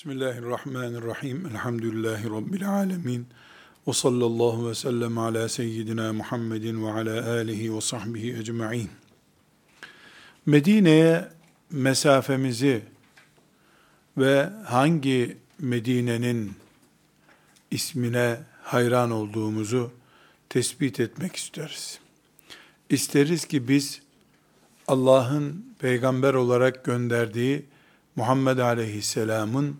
Bismillahirrahmanirrahim. Elhamdülillahi Rabbil alemin. Ve sallallahu ve sellem ala seyyidina Muhammedin ve ala alihi ve sahbihi ecma'in. Medine'ye mesafemizi ve hangi Medine'nin ismine hayran olduğumuzu tespit etmek isteriz. İsteriz ki biz Allah'ın peygamber olarak gönderdiği Muhammed Aleyhisselam'ın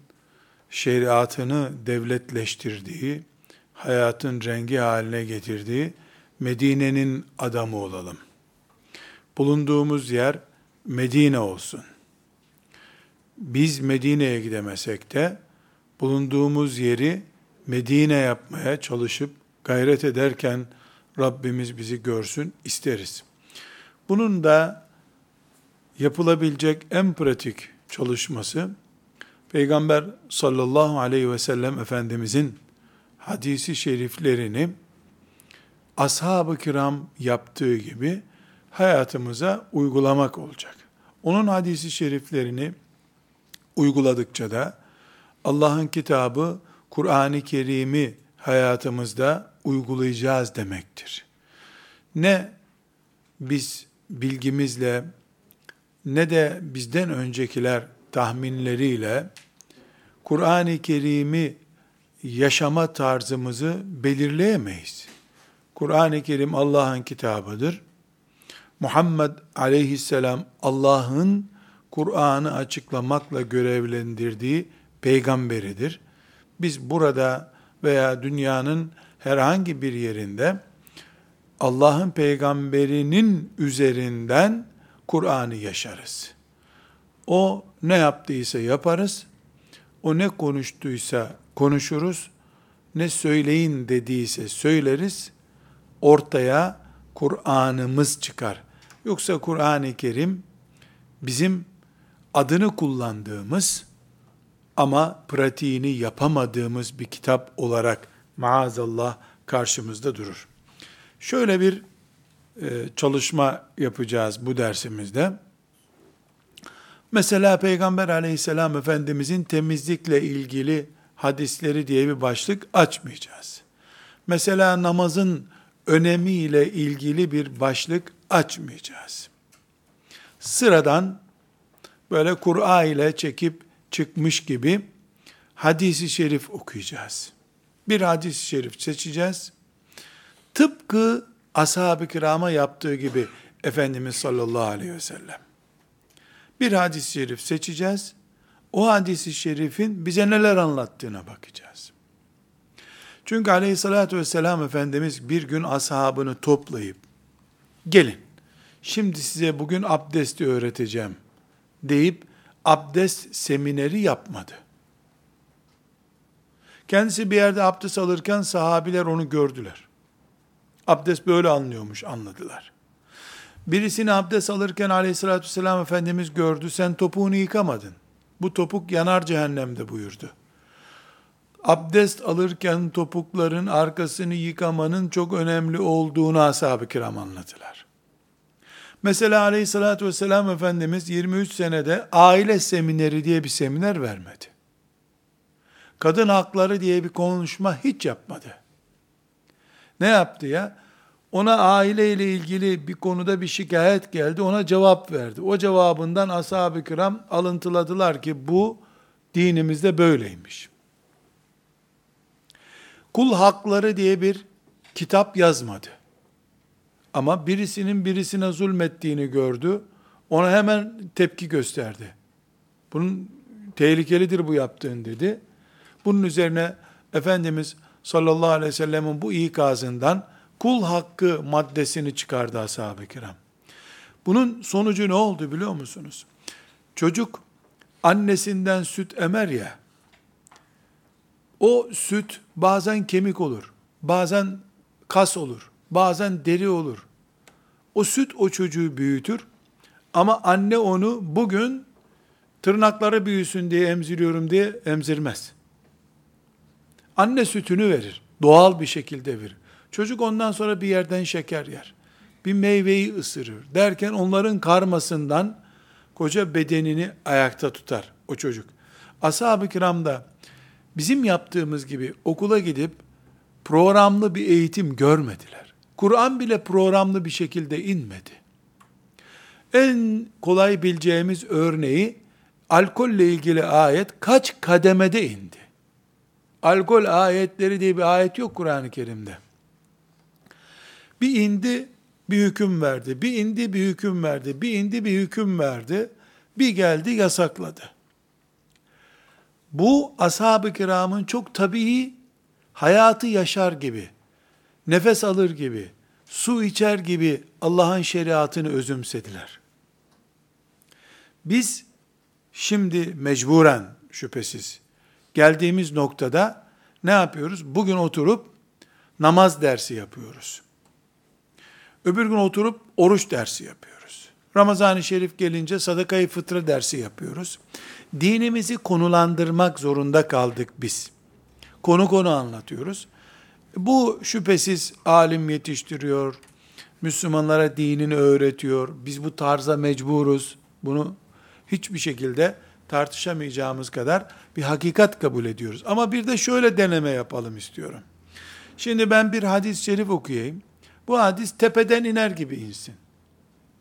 şeriatını devletleştirdiği, hayatın rengi haline getirdiği Medine'nin adamı olalım. Bulunduğumuz yer Medine olsun. Biz Medine'ye gidemesek de bulunduğumuz yeri Medine yapmaya çalışıp gayret ederken Rabbimiz bizi görsün isteriz. Bunun da yapılabilecek en pratik çalışması Peygamber sallallahu aleyhi ve sellem Efendimizin hadisi şeriflerini ashab-ı kiram yaptığı gibi hayatımıza uygulamak olacak. Onun hadisi şeriflerini uyguladıkça da Allah'ın kitabı Kur'an-ı Kerim'i hayatımızda uygulayacağız demektir. Ne biz bilgimizle ne de bizden öncekiler tahminleriyle Kur'an-ı Kerim'i yaşama tarzımızı belirleyemeyiz. Kur'an-ı Kerim Allah'ın kitabıdır. Muhammed aleyhisselam Allah'ın Kur'an'ı açıklamakla görevlendirdiği peygamberidir. Biz burada veya dünyanın herhangi bir yerinde Allah'ın peygamberinin üzerinden Kur'an'ı yaşarız. O ne yaptıysa yaparız. O ne konuştuysa konuşuruz. Ne söyleyin dediyse söyleriz. Ortaya Kur'an'ımız çıkar. Yoksa Kur'an-ı Kerim bizim adını kullandığımız ama pratiğini yapamadığımız bir kitap olarak maazallah karşımızda durur. Şöyle bir e, çalışma yapacağız bu dersimizde. Mesela Peygamber aleyhisselam Efendimizin temizlikle ilgili hadisleri diye bir başlık açmayacağız. Mesela namazın önemiyle ilgili bir başlık açmayacağız. Sıradan böyle Kur'a ile çekip çıkmış gibi hadisi şerif okuyacağız. Bir hadis-i şerif seçeceğiz. Tıpkı ashab-ı kirama yaptığı gibi Efendimiz sallallahu aleyhi ve sellem. Bir hadis-i şerif seçeceğiz. O hadisi şerifin bize neler anlattığına bakacağız. Çünkü aleyhissalatü vesselam Efendimiz bir gün ashabını toplayıp, gelin, şimdi size bugün abdesti öğreteceğim deyip, abdest semineri yapmadı. Kendisi bir yerde abdest alırken sahabiler onu gördüler. Abdest böyle anlıyormuş, anladılar. Birisini abdest alırken aleyhissalatü vesselam Efendimiz gördü, sen topuğunu yıkamadın. Bu topuk yanar cehennemde buyurdu. Abdest alırken topukların arkasını yıkamanın çok önemli olduğunu ashab-ı kiram anladılar. Mesela aleyhissalatü vesselam Efendimiz 23 senede aile semineri diye bir seminer vermedi. Kadın hakları diye bir konuşma hiç yapmadı. Ne yaptı ya? Ona aile ile ilgili bir konuda bir şikayet geldi, ona cevap verdi. O cevabından ashab-ı kiram alıntıladılar ki bu dinimizde böyleymiş. Kul hakları diye bir kitap yazmadı. Ama birisinin birisine zulmettiğini gördü. Ona hemen tepki gösterdi. Bunun tehlikelidir bu yaptığın dedi. Bunun üzerine Efendimiz sallallahu aleyhi ve sellemin bu ikazından kul hakkı maddesini çıkardı ashab-ı kiram. Bunun sonucu ne oldu biliyor musunuz? Çocuk annesinden süt emer ya, o süt bazen kemik olur, bazen kas olur, bazen deri olur. O süt o çocuğu büyütür ama anne onu bugün tırnakları büyüsün diye emziriyorum diye emzirmez. Anne sütünü verir. Doğal bir şekilde verir. Çocuk ondan sonra bir yerden şeker yer. Bir meyveyi ısırır. Derken onların karmasından koca bedenini ayakta tutar o çocuk. ashab-ı kiram da bizim yaptığımız gibi okula gidip programlı bir eğitim görmediler. Kur'an bile programlı bir şekilde inmedi. En kolay bileceğimiz örneği alkolle ilgili ayet kaç kademede indi? Alkol ayetleri diye bir ayet yok Kur'an-ı Kerim'de. Bir indi, bir hüküm verdi. Bir indi, bir hüküm verdi. Bir indi, bir hüküm verdi. Bir geldi, yasakladı. Bu ashab-ı kiramın çok tabii hayatı yaşar gibi, nefes alır gibi, su içer gibi Allah'ın şeriatını özümsediler. Biz şimdi mecburen şüphesiz geldiğimiz noktada ne yapıyoruz? Bugün oturup namaz dersi yapıyoruz. Öbür gün oturup oruç dersi yapıyoruz. Ramazan-ı Şerif gelince sadakayı fıtre dersi yapıyoruz. Dinimizi konulandırmak zorunda kaldık biz. Konu konu anlatıyoruz. Bu şüphesiz alim yetiştiriyor, Müslümanlara dinini öğretiyor. Biz bu tarza mecburuz. Bunu hiçbir şekilde tartışamayacağımız kadar bir hakikat kabul ediyoruz. Ama bir de şöyle deneme yapalım istiyorum. Şimdi ben bir hadis-i şerif okuyayım. Bu hadis tepeden iner gibi insin.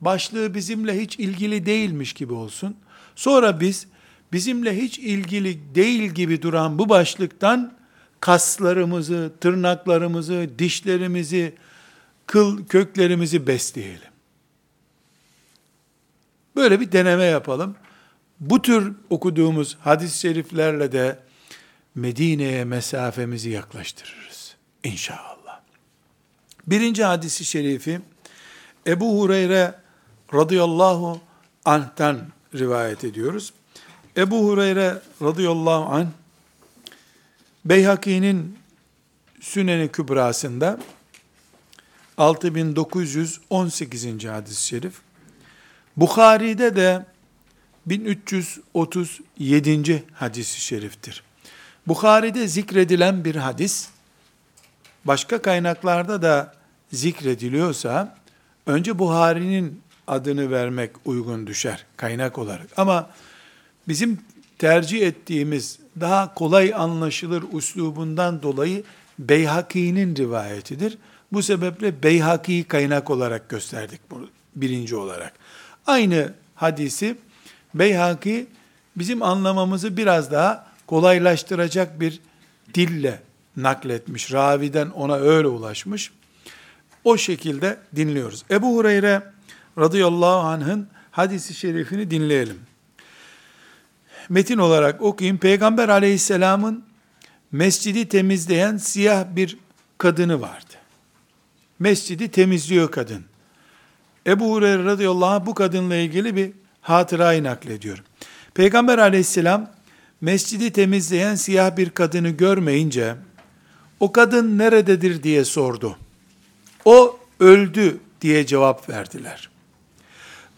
Başlığı bizimle hiç ilgili değilmiş gibi olsun. Sonra biz bizimle hiç ilgili değil gibi duran bu başlıktan kaslarımızı, tırnaklarımızı, dişlerimizi, kıl köklerimizi besleyelim. Böyle bir deneme yapalım. Bu tür okuduğumuz hadis-i şeriflerle de Medine'ye mesafemizi yaklaştırırız. İnşallah. Birinci hadisi şerifi Ebu Hureyre radıyallahu anh'tan rivayet ediyoruz. Ebu Hureyre radıyallahu anh Beyhaki'nin Süneni Kübrası'nda 6918. hadis-i şerif Bukhari'de de 1337. hadisi şeriftir. Bukhari'de zikredilen bir hadis, başka kaynaklarda da zikrediliyorsa, önce Buhari'nin adını vermek uygun düşer kaynak olarak. Ama bizim tercih ettiğimiz daha kolay anlaşılır uslubundan dolayı Beyhaki'nin rivayetidir. Bu sebeple Beyhaki'yi kaynak olarak gösterdik bunu birinci olarak. Aynı hadisi Beyhaki bizim anlamamızı biraz daha kolaylaştıracak bir dille nakletmiş. Raviden ona öyle ulaşmış. O şekilde dinliyoruz. Ebu Hureyre radıyallahu anh'ın hadisi şerifini dinleyelim. Metin olarak okuyayım. Peygamber aleyhisselamın mescidi temizleyen siyah bir kadını vardı. Mescidi temizliyor kadın. Ebu Hureyre radıyallahu anh bu kadınla ilgili bir hatırayı naklediyor. Peygamber aleyhisselam mescidi temizleyen siyah bir kadını görmeyince o kadın nerededir diye sordu. O öldü diye cevap verdiler.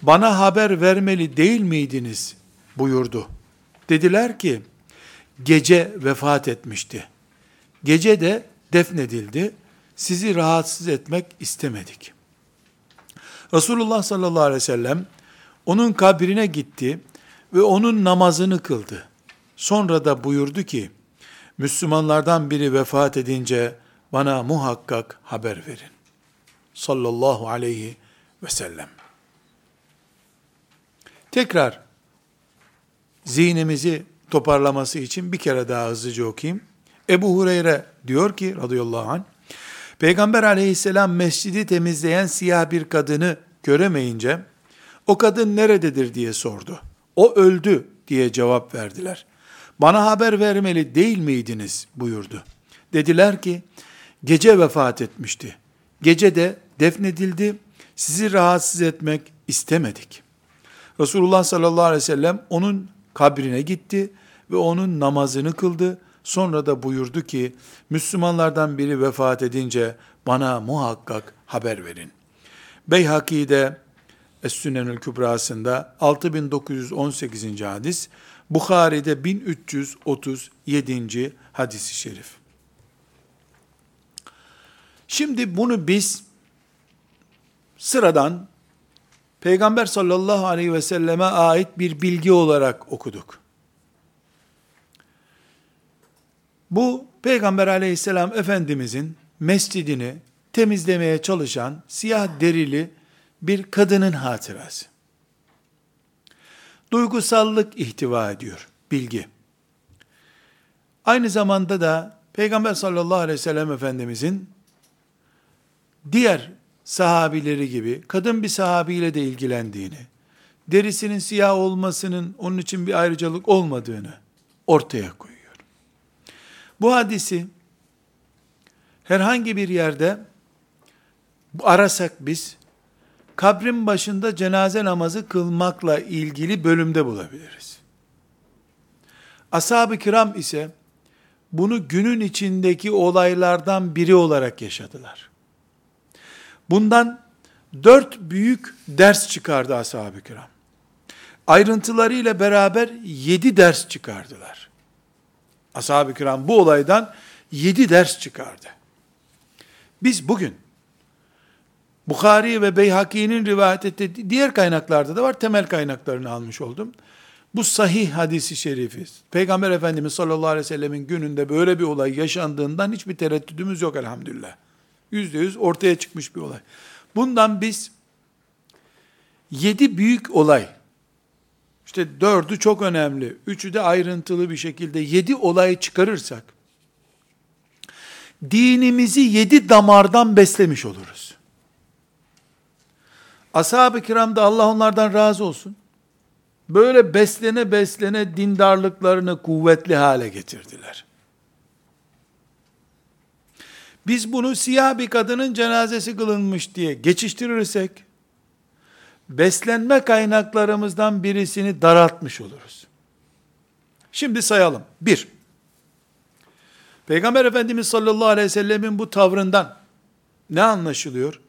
Bana haber vermeli değil miydiniz buyurdu. Dediler ki gece vefat etmişti. Gece de defnedildi. Sizi rahatsız etmek istemedik. Resulullah sallallahu aleyhi ve sellem onun kabrine gitti ve onun namazını kıldı. Sonra da buyurdu ki, Müslümanlardan biri vefat edince bana muhakkak haber verin. Sallallahu aleyhi ve sellem. Tekrar zihnimizi toparlaması için bir kere daha hızlıca okuyayım. Ebu Hureyre diyor ki radıyallahu anh, Peygamber aleyhisselam mescidi temizleyen siyah bir kadını göremeyince, o kadın nerededir diye sordu. O öldü diye cevap verdiler. Bana haber vermeli değil miydiniz buyurdu. Dediler ki, gece vefat etmişti. Gece de defnedildi. Sizi rahatsız etmek istemedik. Resulullah sallallahu aleyhi ve sellem onun kabrine gitti ve onun namazını kıldı. Sonra da buyurdu ki, Müslümanlardan biri vefat edince bana muhakkak haber verin. Beyhaki'de Es-Sünenül Kübrası'nda 6918. hadis, Bukhari'de 1337. hadisi şerif. Şimdi bunu biz sıradan Peygamber sallallahu aleyhi ve selleme ait bir bilgi olarak okuduk. Bu Peygamber aleyhisselam Efendimizin mescidini temizlemeye çalışan siyah derili bir kadının hatırası. Duygusallık ihtiva ediyor bilgi. Aynı zamanda da Peygamber sallallahu aleyhi ve sellem Efendimizin diğer sahabileri gibi kadın bir sahabiyle de ilgilendiğini, derisinin siyah olmasının onun için bir ayrıcalık olmadığını ortaya koyuyor. Bu hadisi herhangi bir yerde arasak biz kabrin başında cenaze namazı kılmakla ilgili bölümde bulabiliriz. Ashab-ı kiram ise bunu günün içindeki olaylardan biri olarak yaşadılar. Bundan dört büyük ders çıkardı ashab-ı kiram. Ayrıntılarıyla beraber yedi ders çıkardılar. Ashab-ı kiram bu olaydan yedi ders çıkardı. Biz bugün Bukhari ve Beyhaki'nin rivayet ettiği diğer kaynaklarda da var. Temel kaynaklarını almış oldum. Bu sahih hadisi şerifi. Peygamber Efendimiz sallallahu aleyhi ve sellemin gününde böyle bir olay yaşandığından hiçbir tereddüdümüz yok elhamdülillah. Yüzde yüz ortaya çıkmış bir olay. Bundan biz yedi büyük olay, işte dördü çok önemli, üçü de ayrıntılı bir şekilde yedi olayı çıkarırsak, dinimizi yedi damardan beslemiş oluruz. Ashab-ı kiram da Allah onlardan razı olsun. Böyle beslene beslene dindarlıklarını kuvvetli hale getirdiler. Biz bunu siyah bir kadının cenazesi kılınmış diye geçiştirirsek, beslenme kaynaklarımızdan birisini daraltmış oluruz. Şimdi sayalım. Bir, Peygamber Efendimiz sallallahu aleyhi ve sellemin bu tavrından ne anlaşılıyor?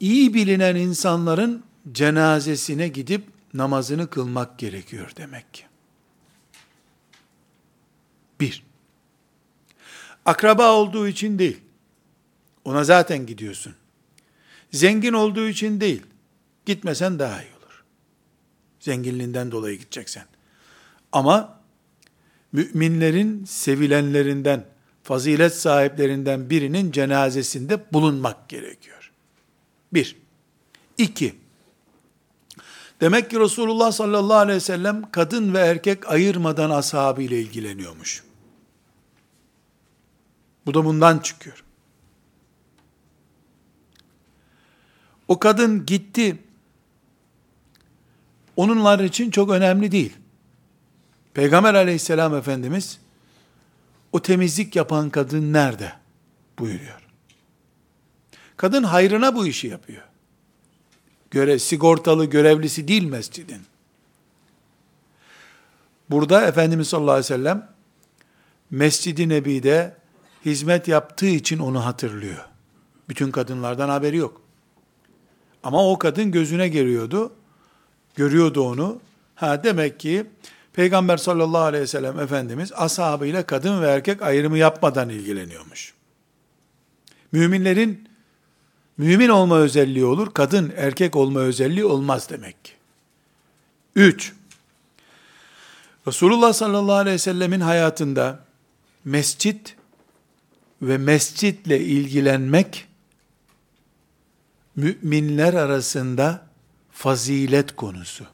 İyi bilinen insanların cenazesine gidip namazını kılmak gerekiyor demek ki. Bir, akraba olduğu için değil, ona zaten gidiyorsun. Zengin olduğu için değil, gitmesen daha iyi olur. Zenginliğinden dolayı gideceksen. Ama müminlerin sevilenlerinden, fazilet sahiplerinden birinin cenazesinde bulunmak gerekiyor. Bir. İki. Demek ki Resulullah sallallahu aleyhi ve sellem kadın ve erkek ayırmadan ashabıyla ilgileniyormuş. Bu da bundan çıkıyor. O kadın gitti. Onunlar için çok önemli değil. Peygamber aleyhisselam Efendimiz o temizlik yapan kadın nerede? buyuruyor. Kadın hayrına bu işi yapıyor. Göre, sigortalı görevlisi değil mescidin. Burada Efendimiz sallallahu aleyhi ve sellem Mescid-i Nebi'de hizmet yaptığı için onu hatırlıyor. Bütün kadınlardan haberi yok. Ama o kadın gözüne geliyordu. Görüyordu onu. Ha demek ki Peygamber sallallahu aleyhi ve sellem Efendimiz ashabıyla kadın ve erkek ayrımı yapmadan ilgileniyormuş. Müminlerin mümin olma özelliği olur, kadın erkek olma özelliği olmaz demek ki. Üç, Resulullah sallallahu aleyhi ve sellemin hayatında mescit ve mescitle ilgilenmek müminler arasında fazilet konusu.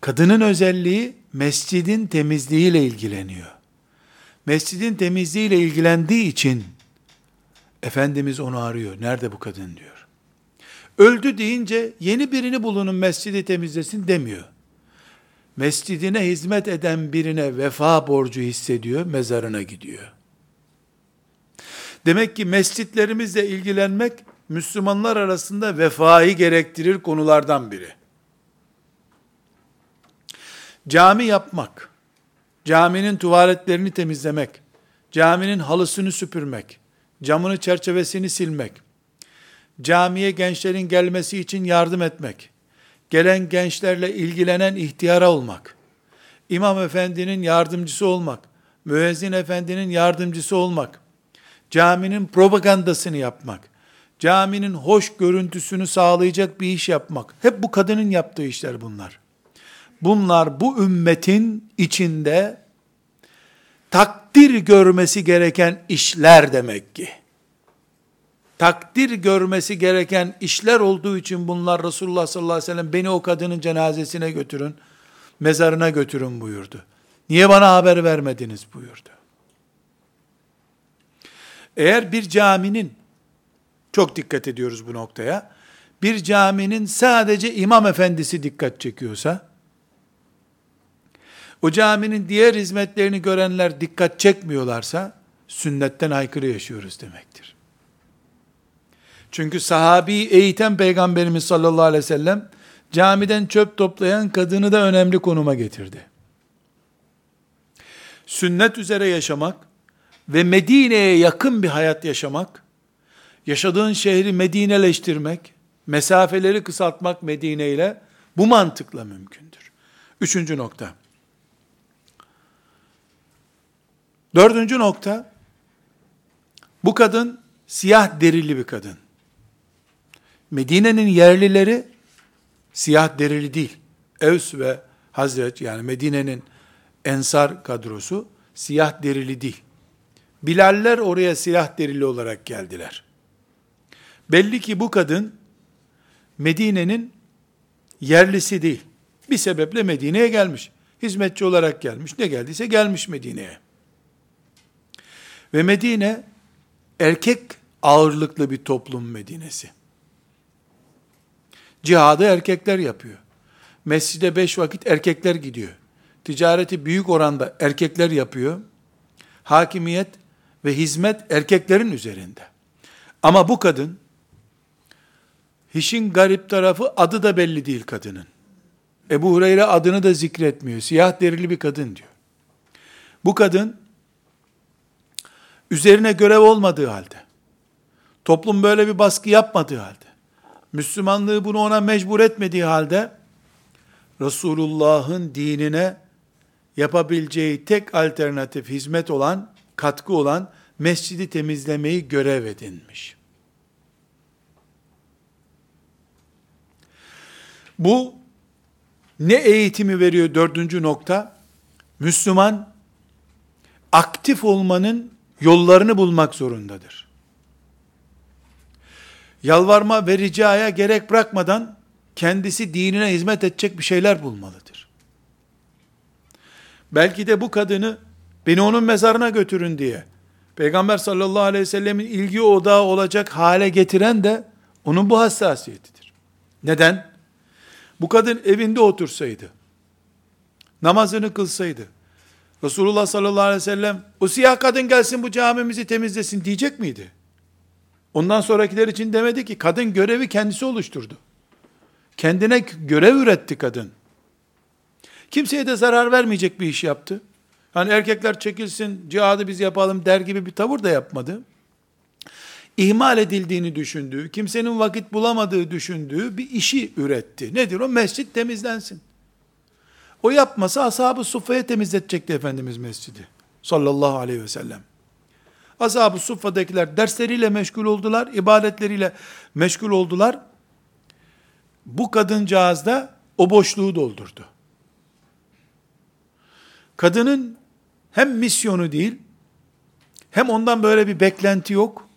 Kadının özelliği mescidin temizliğiyle ilgileniyor. Mescidin temizliğiyle ilgilendiği için Efendimiz onu arıyor. Nerede bu kadın diyor. Öldü deyince yeni birini bulunun mescidi temizlesin demiyor. Mescidine hizmet eden birine vefa borcu hissediyor, mezarına gidiyor. Demek ki mescitlerimizle ilgilenmek Müslümanlar arasında vefayı gerektirir konulardan biri. Cami yapmak, caminin tuvaletlerini temizlemek, caminin halısını süpürmek, camını çerçevesini silmek, camiye gençlerin gelmesi için yardım etmek, gelen gençlerle ilgilenen ihtiyara olmak, imam efendinin yardımcısı olmak, müezzin efendinin yardımcısı olmak, caminin propagandasını yapmak, caminin hoş görüntüsünü sağlayacak bir iş yapmak, hep bu kadının yaptığı işler bunlar. Bunlar bu ümmetin içinde takdir görmesi gereken işler demek ki. Takdir görmesi gereken işler olduğu için bunlar Resulullah sallallahu aleyhi ve sellem beni o kadının cenazesine götürün, mezarına götürün buyurdu. Niye bana haber vermediniz buyurdu. Eğer bir caminin, çok dikkat ediyoruz bu noktaya, bir caminin sadece imam efendisi dikkat çekiyorsa, o caminin diğer hizmetlerini görenler dikkat çekmiyorlarsa, sünnetten aykırı yaşıyoruz demektir. Çünkü sahabi eğiten peygamberimiz sallallahu aleyhi ve sellem, camiden çöp toplayan kadını da önemli konuma getirdi. Sünnet üzere yaşamak ve Medine'ye yakın bir hayat yaşamak, yaşadığın şehri Medineleştirmek, mesafeleri kısaltmak Medine ile bu mantıkla mümkündür. Üçüncü nokta. Dördüncü nokta, bu kadın siyah derili bir kadın. Medine'nin yerlileri siyah derili değil. Evs ve Hazret yani Medine'nin ensar kadrosu siyah derili değil. Bilaller oraya siyah derili olarak geldiler. Belli ki bu kadın Medine'nin yerlisi değil. Bir sebeple Medine'ye gelmiş. Hizmetçi olarak gelmiş. Ne geldiyse gelmiş Medine'ye. Ve Medine erkek ağırlıklı bir toplum Medine'si. Cihadı erkekler yapıyor. Mescide beş vakit erkekler gidiyor. Ticareti büyük oranda erkekler yapıyor. Hakimiyet ve hizmet erkeklerin üzerinde. Ama bu kadın, işin garip tarafı adı da belli değil kadının. Ebu Hureyre adını da zikretmiyor. Siyah derili bir kadın diyor. Bu kadın, üzerine görev olmadığı halde, toplum böyle bir baskı yapmadığı halde, Müslümanlığı bunu ona mecbur etmediği halde, Resulullah'ın dinine yapabileceği tek alternatif hizmet olan, katkı olan mescidi temizlemeyi görev edinmiş. Bu ne eğitimi veriyor dördüncü nokta? Müslüman aktif olmanın yollarını bulmak zorundadır. Yalvarma ve ricaya gerek bırakmadan kendisi dinine hizmet edecek bir şeyler bulmalıdır. Belki de bu kadını beni onun mezarına götürün diye Peygamber sallallahu aleyhi ve sellemin ilgi odağı olacak hale getiren de onun bu hassasiyetidir. Neden? Bu kadın evinde otursaydı, namazını kılsaydı, Resulullah sallallahu aleyhi ve sellem, o siyah kadın gelsin bu camimizi temizlesin diyecek miydi? Ondan sonrakiler için demedi ki, kadın görevi kendisi oluşturdu. Kendine görev üretti kadın. Kimseye de zarar vermeyecek bir iş yaptı. Hani erkekler çekilsin, cihadı biz yapalım der gibi bir tavır da yapmadı. İhmal edildiğini düşündüğü, kimsenin vakit bulamadığı düşündüğü bir işi üretti. Nedir o? Mescit temizlensin. O yapmasa ashab-ı suffaya temizletecekti Efendimiz mescidi. Sallallahu aleyhi ve sellem. Ashab-ı suffadakiler dersleriyle meşgul oldular, ibadetleriyle meşgul oldular. Bu kadıncağız da o boşluğu doldurdu. Kadının hem misyonu değil, hem ondan böyle bir beklenti yok.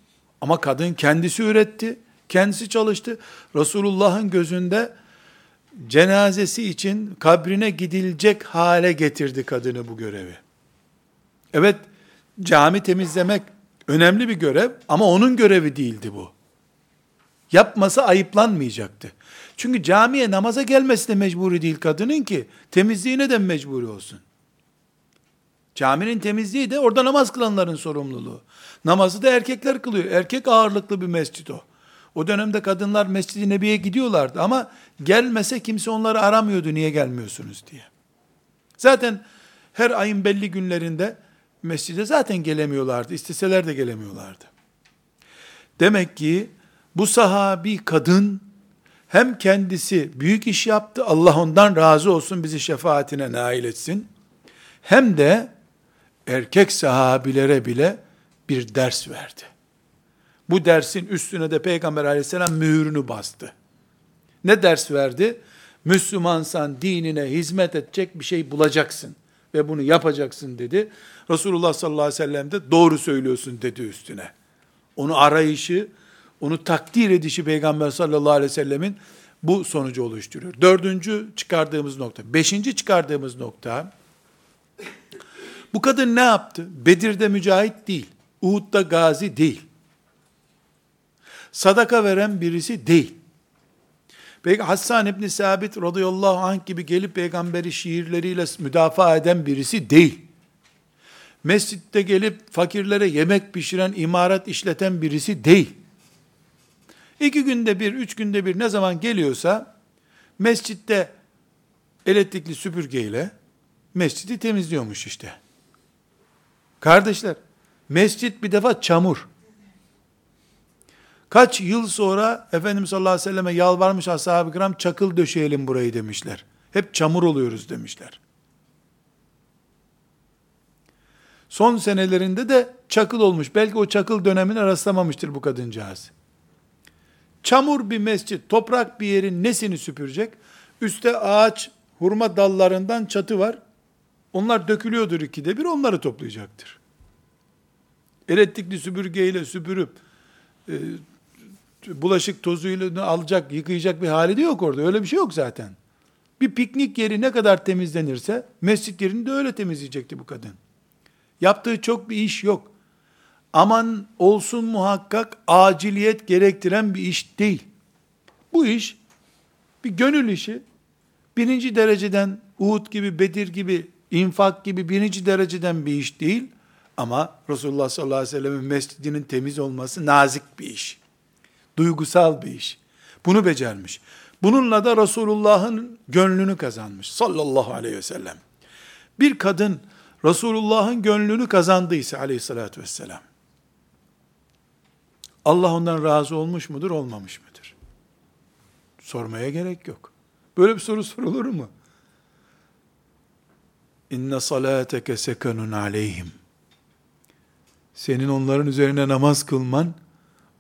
Ama kadın kendisi üretti, kendisi çalıştı. Resulullah'ın gözünde cenazesi için kabrine gidilecek hale getirdi kadını bu görevi. Evet, cami temizlemek önemli bir görev ama onun görevi değildi bu. Yapması ayıplanmayacaktı. Çünkü camiye namaza gelmesi de mecburi değil kadının ki temizliğine de mecburi olsun. Caminin temizliği de orada namaz kılanların sorumluluğu. Namazı da erkekler kılıyor. Erkek ağırlıklı bir mescit o. O dönemde kadınlar Mescid-i Nebi'ye gidiyorlardı ama gelmese kimse onları aramıyordu niye gelmiyorsunuz diye. Zaten her ayın belli günlerinde mescide zaten gelemiyorlardı. İsteseler de gelemiyorlardı. Demek ki bu sahabi kadın hem kendisi büyük iş yaptı. Allah ondan razı olsun bizi şefaatine nail etsin. Hem de erkek sahabilere bile bir ders verdi. Bu dersin üstüne de Peygamber aleyhisselam mühürünü bastı. Ne ders verdi? Müslümansan dinine hizmet edecek bir şey bulacaksın. ve bunu yapacaksın dedi. Resulullah sallallahu aleyhi ve sellem de doğru söylüyorsun dedi üstüne. Onu arayışı, onu takdir edişi Peygamber sallallahu aleyhi ve sellemin bu sonucu oluşturuyor. Dördüncü çıkardığımız nokta. Beşinci çıkardığımız nokta, bu kadın ne yaptı? Bedir'de mücahit değil. Uhud'da gazi değil. Sadaka veren birisi değil. Peki Hassan İbni Sabit radıyallahu anh gibi gelip peygamberi şiirleriyle müdafaa eden birisi değil. Mescitte gelip fakirlere yemek pişiren, imaret işleten birisi değil. İki günde bir, üç günde bir ne zaman geliyorsa mescitte elektrikli süpürgeyle mescidi temizliyormuş işte. Kardeşler, mescit bir defa çamur. Kaç yıl sonra Efendimiz sallallahu aleyhi ve selleme yalvarmış ashab-ı kiram çakıl döşeyelim burayı demişler. Hep çamur oluyoruz demişler. Son senelerinde de çakıl olmuş. Belki o çakıl dönemini rastlamamıştır bu kadıncağız. Çamur bir mescit, toprak bir yerin nesini süpürecek? Üste ağaç, hurma dallarından çatı var. Onlar dökülüyordur ikide bir, onları toplayacaktır. Elektrikli süpürgeyle süpürüp, e, bulaşık tozuyla alacak, yıkayacak bir hali de yok orada. Öyle bir şey yok zaten. Bir piknik yeri ne kadar temizlenirse, mescit yerini de öyle temizleyecekti bu kadın. Yaptığı çok bir iş yok. Aman olsun muhakkak aciliyet gerektiren bir iş değil. Bu iş bir gönül işi. Birinci dereceden Uhud gibi, Bedir gibi, infak gibi birinci dereceden bir iş değil. Ama Resulullah sallallahu aleyhi ve sellem'in mescidinin temiz olması nazik bir iş. Duygusal bir iş. Bunu becermiş. Bununla da Resulullah'ın gönlünü kazanmış. Sallallahu aleyhi ve sellem. Bir kadın Resulullah'ın gönlünü kazandıysa aleyhissalatü vesselam, Allah ondan razı olmuş mudur, olmamış mıdır? Sormaya gerek yok. Böyle bir soru sorulur mu? İnne salateke sekanun aleyhim. Senin onların üzerine namaz kılman,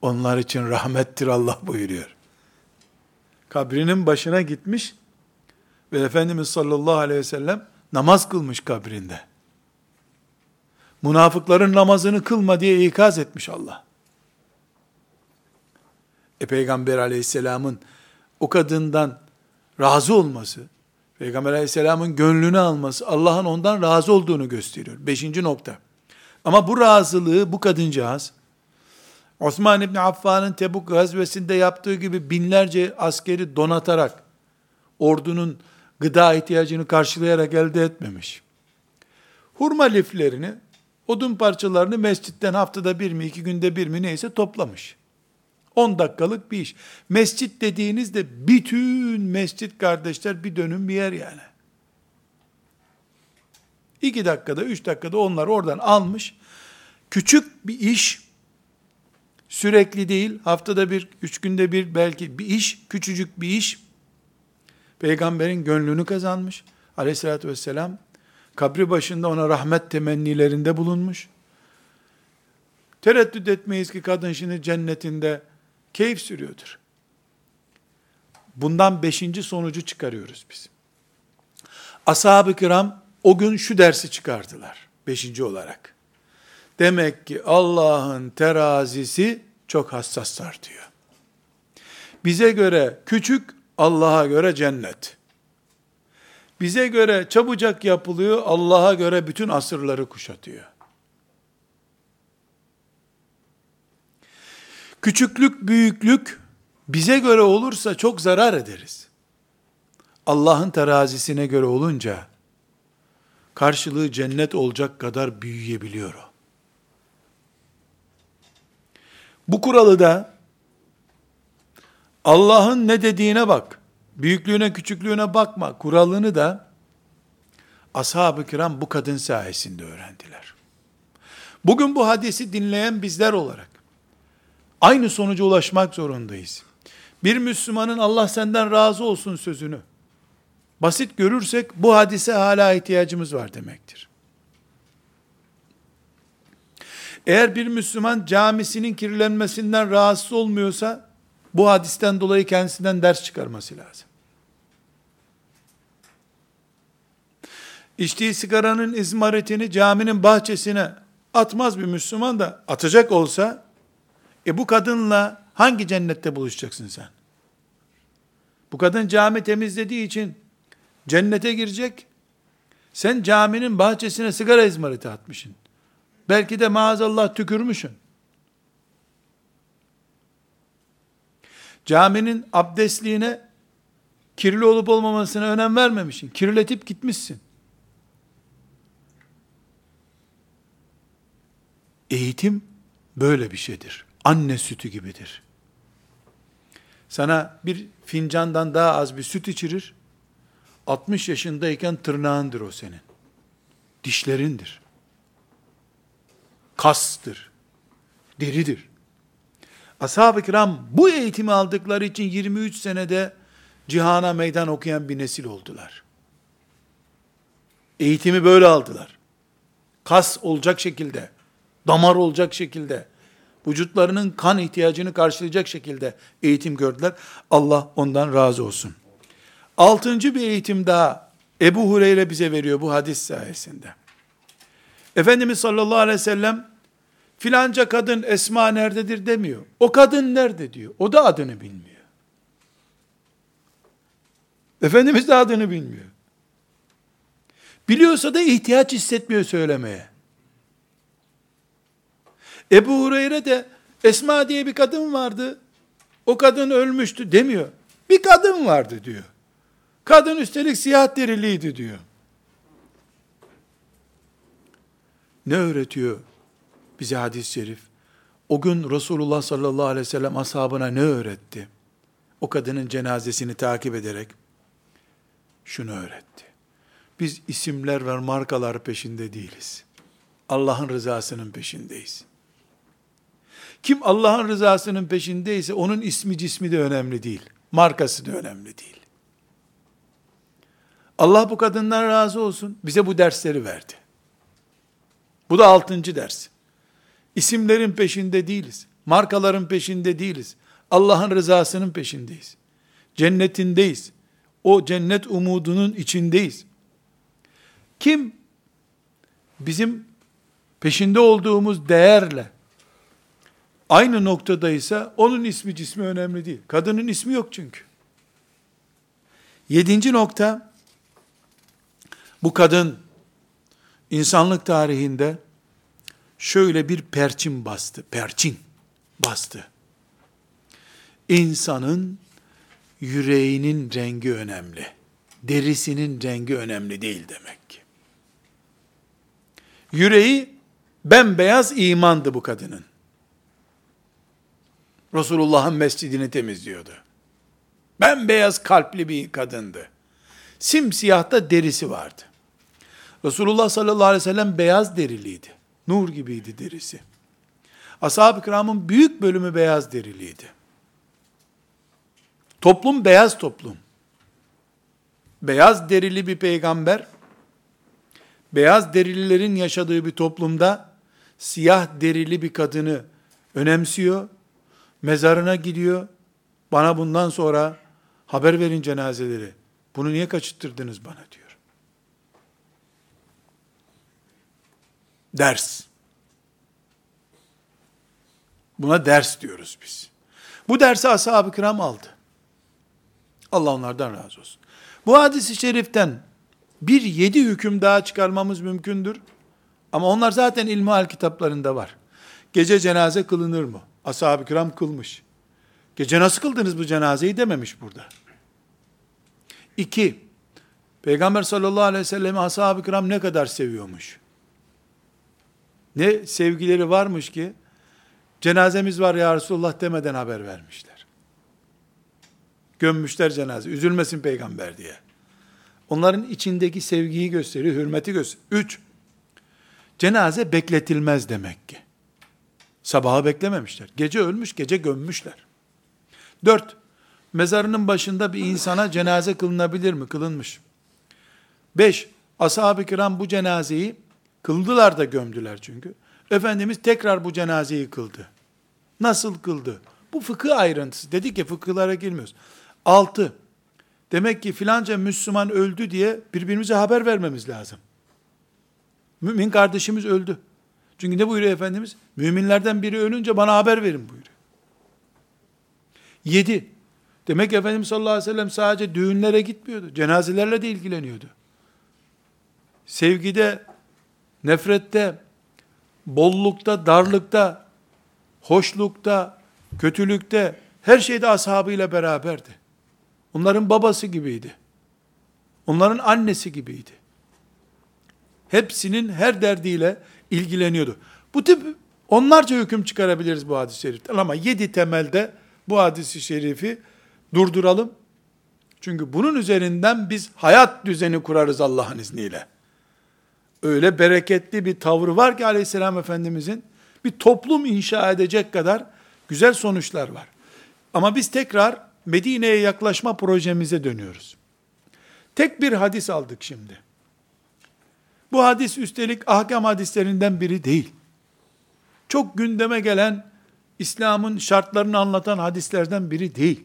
onlar için rahmettir Allah buyuruyor. Kabrinin başına gitmiş ve Efendimiz sallallahu aleyhi ve sellem namaz kılmış kabrinde. Münafıkların namazını kılma diye ikaz etmiş Allah. E Peygamber aleyhisselamın o kadından razı olması, Peygamber aleyhisselamın gönlünü alması, Allah'ın ondan razı olduğunu gösteriyor. Beşinci nokta. Ama bu razılığı bu kadıncağız, Osman İbni Affan'ın Tebuk gazvesinde yaptığı gibi binlerce askeri donatarak, ordunun gıda ihtiyacını karşılayarak elde etmemiş. Hurma liflerini, odun parçalarını mescitten haftada bir mi, iki günde bir mi neyse toplamış. 10 dakikalık bir iş. Mescit dediğinizde bütün mescit kardeşler bir dönüm bir yer yani. 2 dakikada, 3 dakikada onlar oradan almış. Küçük bir iş, sürekli değil, haftada bir, üç günde bir belki bir iş, küçücük bir iş, peygamberin gönlünü kazanmış. Aleyhissalatü vesselam, kabri başında ona rahmet temennilerinde bulunmuş. Tereddüt etmeyiz ki kadın şimdi cennetinde keyif sürüyordur. Bundan beşinci sonucu çıkarıyoruz biz. Ashab-ı kiram o gün şu dersi çıkardılar. Beşinci olarak. Demek ki Allah'ın terazisi çok hassas tartıyor. Bize göre küçük, Allah'a göre cennet. Bize göre çabucak yapılıyor, Allah'a göre bütün asırları kuşatıyor. Küçüklük, büyüklük bize göre olursa çok zarar ederiz. Allah'ın terazisine göre olunca karşılığı cennet olacak kadar büyüyebiliyor o. Bu kuralı da Allah'ın ne dediğine bak. Büyüklüğüne küçüklüğüne bakma. Kuralını da ashab-ı kiram bu kadın sayesinde öğrendiler. Bugün bu hadisi dinleyen bizler olarak aynı sonuca ulaşmak zorundayız. Bir Müslümanın Allah senden razı olsun sözünü basit görürsek bu hadise hala ihtiyacımız var demektir. Eğer bir Müslüman camisinin kirlenmesinden rahatsız olmuyorsa bu hadisten dolayı kendisinden ders çıkarması lazım. içtiği sigaranın izmaritini caminin bahçesine atmaz bir Müslüman da atacak olsa, e bu kadınla hangi cennette buluşacaksın sen? Bu kadın cami temizlediği için cennete girecek. Sen caminin bahçesine sigara izmariti atmışsın. Belki de maazallah tükürmüşsün. Caminin abdestliğine kirli olup olmamasına önem vermemişsin. Kirletip gitmişsin. Eğitim böyle bir şeydir. Anne sütü gibidir. Sana bir fincandan daha az bir süt içirir. 60 yaşındayken tırnağındır o senin. Dişlerindir. Kastır. Deridir. Ashab-ı kiram bu eğitimi aldıkları için 23 senede cihana meydan okuyan bir nesil oldular. Eğitimi böyle aldılar. Kas olacak şekilde, damar olacak şekilde, vücutlarının kan ihtiyacını karşılayacak şekilde eğitim gördüler. Allah ondan razı olsun. Altıncı bir eğitim daha Ebu Hureyre bize veriyor bu hadis sayesinde. Efendimiz sallallahu aleyhi ve sellem filanca kadın Esma nerededir demiyor. O kadın nerede diyor. O da adını bilmiyor. Efendimiz de adını bilmiyor. Biliyorsa da ihtiyaç hissetmiyor söylemeye. Ebu Hureyre de Esma diye bir kadın vardı. O kadın ölmüştü demiyor. Bir kadın vardı diyor. Kadın üstelik siyah deriliydi diyor. Ne öğretiyor bize hadis-i şerif? O gün Resulullah sallallahu aleyhi ve sellem ashabına ne öğretti? O kadının cenazesini takip ederek şunu öğretti. Biz isimler ve markalar peşinde değiliz. Allah'ın rızasının peşindeyiz. Kim Allah'ın rızasının peşindeyse onun ismi cismi de önemli değil. Markası da önemli değil. Allah bu kadından razı olsun. Bize bu dersleri verdi. Bu da altıncı ders. İsimlerin peşinde değiliz. Markaların peşinde değiliz. Allah'ın rızasının peşindeyiz. Cennetindeyiz. O cennet umudunun içindeyiz. Kim bizim peşinde olduğumuz değerle aynı noktadaysa onun ismi cismi önemli değil. Kadının ismi yok çünkü. Yedinci nokta bu kadın insanlık tarihinde şöyle bir perçin bastı. Perçin bastı. İnsanın yüreğinin rengi önemli. Derisinin rengi önemli değil demek ki. Yüreği bembeyaz imandı bu kadının. Resulullah'ın mescidini temizliyordu. Bembeyaz kalpli bir kadındı. Simsiyah da derisi vardı. Resulullah sallallahu aleyhi ve sellem beyaz deriliydi. Nur gibiydi derisi. Ashab-ı kiramın büyük bölümü beyaz deriliydi. Toplum beyaz toplum. Beyaz derili bir peygamber, beyaz derililerin yaşadığı bir toplumda siyah derili bir kadını önemsiyor, mezarına gidiyor, bana bundan sonra haber verin cenazeleri. Bunu niye kaçırttırdınız bana diyor. Ders. Buna ders diyoruz biz. Bu dersi ashab-ı kiram aldı. Allah onlardan razı olsun. Bu hadis-i şeriften bir yedi hüküm daha çıkarmamız mümkündür. Ama onlar zaten ilmihal kitaplarında var. Gece cenaze kılınır mı? Ashab-ı kiram kılmış. Gece nasıl kıldınız bu cenazeyi dememiş burada. İki, Peygamber sallallahu aleyhi ve sellemi ashab-ı kiram ne kadar seviyormuş. Ne sevgileri varmış ki, cenazemiz var ya Resulullah demeden haber vermişler. Gömmüşler cenaze, üzülmesin peygamber diye. Onların içindeki sevgiyi gösteriyor, hürmeti gösteriyor. Üç, cenaze bekletilmez demek ki. Sabaha beklememişler. Gece ölmüş, gece gömmüşler. Dört, mezarının başında bir insana cenaze kılınabilir mi? Kılınmış. Beş, ashab-ı kiram bu cenazeyi kıldılar da gömdüler çünkü. Efendimiz tekrar bu cenazeyi kıldı. Nasıl kıldı? Bu fıkıh ayrıntısı. Dedi ki fıkıhlara girmiyoruz. Altı, demek ki filanca Müslüman öldü diye birbirimize haber vermemiz lazım. Mümin kardeşimiz öldü. Çünkü ne buyuruyor Efendimiz? Müminlerden biri ölünce bana haber verin buyuruyor. Yedi. Demek ki Efendimiz sallallahu aleyhi ve sellem sadece düğünlere gitmiyordu. Cenazelerle de ilgileniyordu. Sevgide, nefrette, bollukta, darlıkta, hoşlukta, kötülükte, her şeyde ashabıyla beraberdi. Onların babası gibiydi. Onların annesi gibiydi. Hepsinin her derdiyle ilgileniyordu. Bu tip onlarca hüküm çıkarabiliriz bu hadis-i şeriften ama yedi temelde bu hadisi şerifi durduralım. Çünkü bunun üzerinden biz hayat düzeni kurarız Allah'ın izniyle. Öyle bereketli bir tavrı var ki aleyhisselam efendimizin bir toplum inşa edecek kadar güzel sonuçlar var. Ama biz tekrar Medine'ye yaklaşma projemize dönüyoruz. Tek bir hadis aldık şimdi. Bu hadis üstelik ahkam hadislerinden biri değil. Çok gündeme gelen İslam'ın şartlarını anlatan hadislerden biri değil.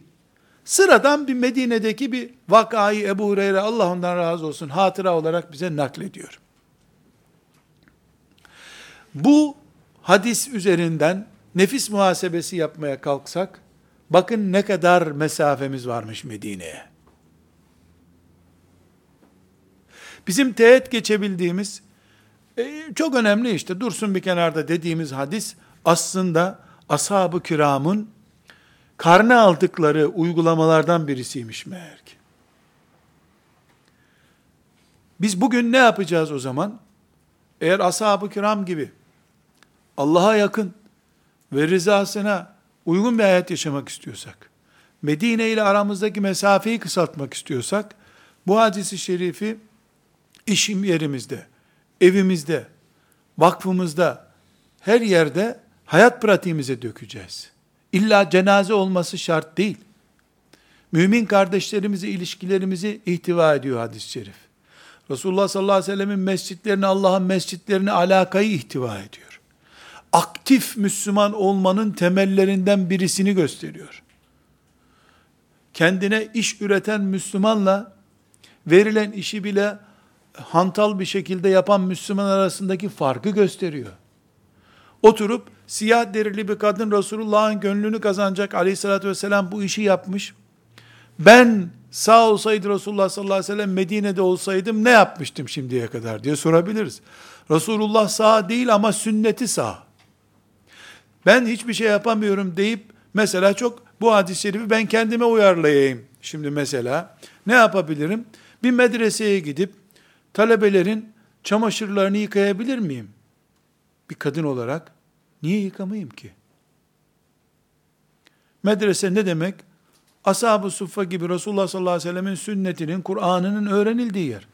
Sıradan bir Medine'deki bir vakayı Ebu Hureyre Allah ondan razı olsun hatıra olarak bize naklediyor. Bu hadis üzerinden nefis muhasebesi yapmaya kalksak, bakın ne kadar mesafemiz varmış Medine'ye. Bizim teğet geçebildiğimiz, e, çok önemli işte, dursun bir kenarda dediğimiz hadis, aslında ashab-ı kiramın karne aldıkları uygulamalardan birisiymiş meğer ki. Biz bugün ne yapacağız o zaman? Eğer ashab-ı kiram gibi Allah'a yakın ve rızasına uygun bir hayat yaşamak istiyorsak, Medine ile aramızdaki mesafeyi kısaltmak istiyorsak, bu hadisi şerifi işim yerimizde, evimizde, vakfımızda, her yerde hayat pratiğimize dökeceğiz. İlla cenaze olması şart değil. Mümin kardeşlerimizi, ilişkilerimizi ihtiva ediyor hadis-i şerif. Resulullah sallallahu aleyhi ve sellemin mescitlerini, Allah'ın mescitlerini, alakayı ihtiva ediyor. Aktif Müslüman olmanın temellerinden birisini gösteriyor. Kendine iş üreten Müslümanla verilen işi bile hantal bir şekilde yapan Müslüman arasındaki farkı gösteriyor. Oturup siyah derili bir kadın Resulullah'ın gönlünü kazanacak aleyhissalatü vesselam bu işi yapmış. Ben sağ olsaydı Resulullah sallallahu aleyhi ve sellem Medine'de olsaydım ne yapmıştım şimdiye kadar diye sorabiliriz. Resulullah sağ değil ama sünneti sağ. Ben hiçbir şey yapamıyorum deyip mesela çok bu hadis-i şerifi ben kendime uyarlayayım. Şimdi mesela ne yapabilirim? Bir medreseye gidip talebelerin çamaşırlarını yıkayabilir miyim? Bir kadın olarak niye yıkamayayım ki? Medrese ne demek? Ashab-ı Suffa gibi Resulullah sallallahu aleyhi ve sellemin sünnetinin, Kur'an'ının öğrenildiği yer.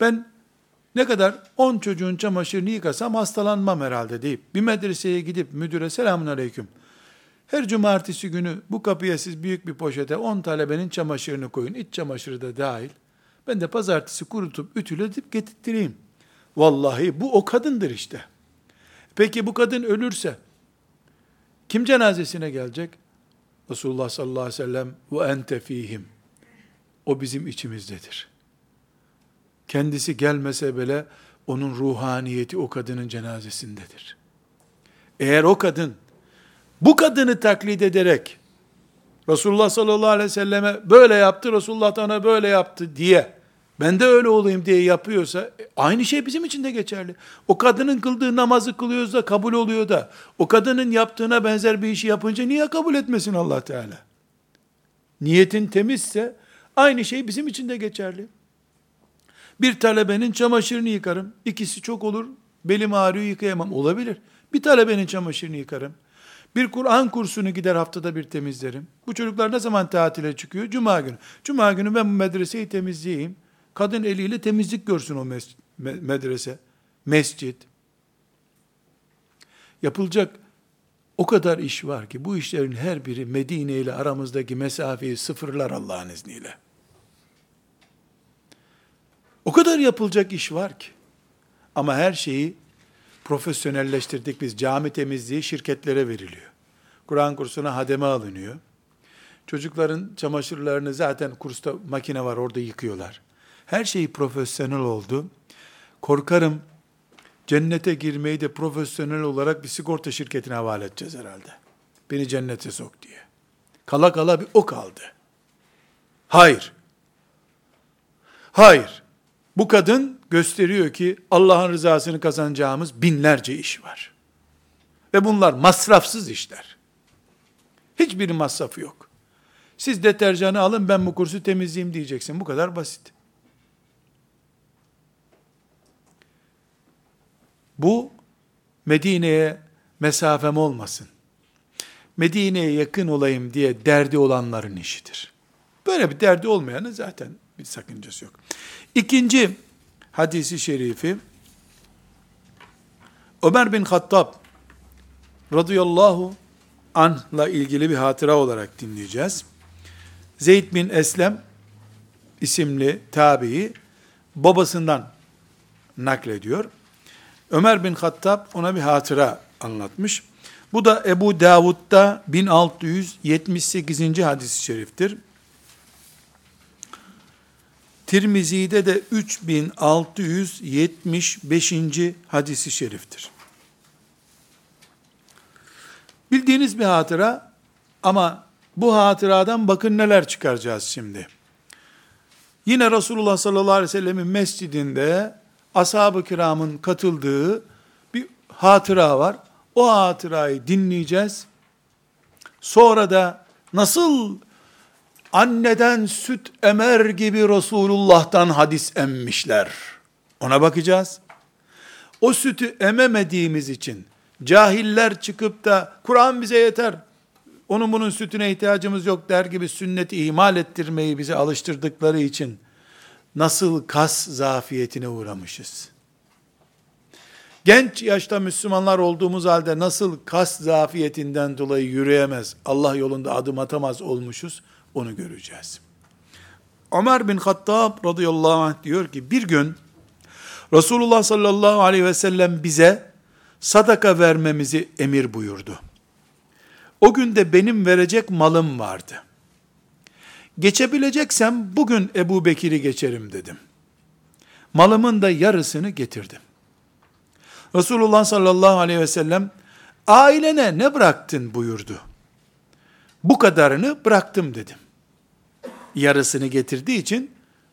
Ben ne kadar 10 çocuğun çamaşırını yıkasam hastalanmam herhalde deyip bir medreseye gidip müdüre selamun aleyküm. Her cumartesi günü bu kapıya siz büyük bir poşete 10 talebenin çamaşırını koyun. iç çamaşırı da dahil. Ben de pazartesi kurutup ütületip getirttireyim. Vallahi bu o kadındır işte. Peki bu kadın ölürse kim cenazesine gelecek? Resulullah sallallahu aleyhi ve sellem ve ente fihim. O bizim içimizdedir. Kendisi gelmese bile onun ruhaniyeti o kadının cenazesindedir. Eğer o kadın bu kadını taklit ederek Resulullah sallallahu aleyhi ve selleme böyle yaptı, Resulullah ona böyle yaptı diye ben de öyle olayım diye yapıyorsa e, aynı şey bizim için de geçerli. O kadının kıldığı namazı kılıyoruz da kabul oluyor da o kadının yaptığına benzer bir işi yapınca niye kabul etmesin Allah Teala? Niyetin temizse aynı şey bizim için de geçerli. Bir talebenin çamaşırını yıkarım. İkisi çok olur. Belim ağrıyor yıkayamam. Olabilir. Bir talebenin çamaşırını yıkarım. Bir Kur'an kursunu gider haftada bir temizlerim. Bu çocuklar ne zaman tatile çıkıyor? Cuma günü. Cuma günü ben medreseyi temizleyeyim. Kadın eliyle temizlik görsün o mes medrese, mescit. Yapılacak o kadar iş var ki bu işlerin her biri Medine ile aramızdaki mesafeyi sıfırlar Allah'ın izniyle. O kadar yapılacak iş var ki. Ama her şeyi profesyonelleştirdik biz. Cami temizliği şirketlere veriliyor. Kur'an kursuna hademe alınıyor. Çocukların çamaşırlarını zaten kursta makine var orada yıkıyorlar. Her şey profesyonel oldu. Korkarım cennete girmeyi de profesyonel olarak bir sigorta şirketine havale edeceğiz herhalde. Beni cennete sok diye. Kala kala bir o kaldı. Hayır. Hayır. Bu kadın gösteriyor ki Allah'ın rızasını kazanacağımız binlerce iş var. Ve bunlar masrafsız işler. Hiçbir masrafı yok. Siz deterjanı alın ben bu kursu temizleyeyim diyeceksin. Bu kadar basit. Bu Medine'ye mesafem olmasın. Medine'ye yakın olayım diye derdi olanların işidir. Böyle bir derdi olmayanın zaten bir sakıncası yok. İkinci hadisi şerifi Ömer bin Hattab radıyallahu anh'la ilgili bir hatıra olarak dinleyeceğiz. Zeyd bin Eslem isimli tabi'i babasından naklediyor. Ömer bin Hattab ona bir hatıra anlatmış. Bu da Ebu Davud'da 1678. hadis-i şeriftir. Tirmizi'de de 3675. hadisi şeriftir. Bildiğiniz bir hatıra ama bu hatıradan bakın neler çıkaracağız şimdi. Yine Resulullah sallallahu aleyhi ve sellemin mescidinde ashab-ı kiramın katıldığı bir hatıra var. O hatırayı dinleyeceğiz. Sonra da nasıl anneden süt emer gibi Resulullah'tan hadis emmişler. Ona bakacağız. O sütü ememediğimiz için cahiller çıkıp da Kur'an bize yeter, onun bunun sütüne ihtiyacımız yok der gibi sünneti ihmal ettirmeyi bize alıştırdıkları için nasıl kas zafiyetine uğramışız. Genç yaşta Müslümanlar olduğumuz halde nasıl kas zafiyetinden dolayı yürüyemez, Allah yolunda adım atamaz olmuşuz, onu göreceğiz. Ömer bin Hattab radıyallahu anh diyor ki, bir gün Resulullah sallallahu aleyhi ve sellem bize sadaka vermemizi emir buyurdu. O gün de benim verecek malım vardı. Geçebileceksem bugün Ebu Bekir'i geçerim dedim. Malımın da yarısını getirdim. Resulullah sallallahu aleyhi ve sellem ailene ne bıraktın buyurdu. Bu kadarını bıraktım dedim. Yarısını getirdiği için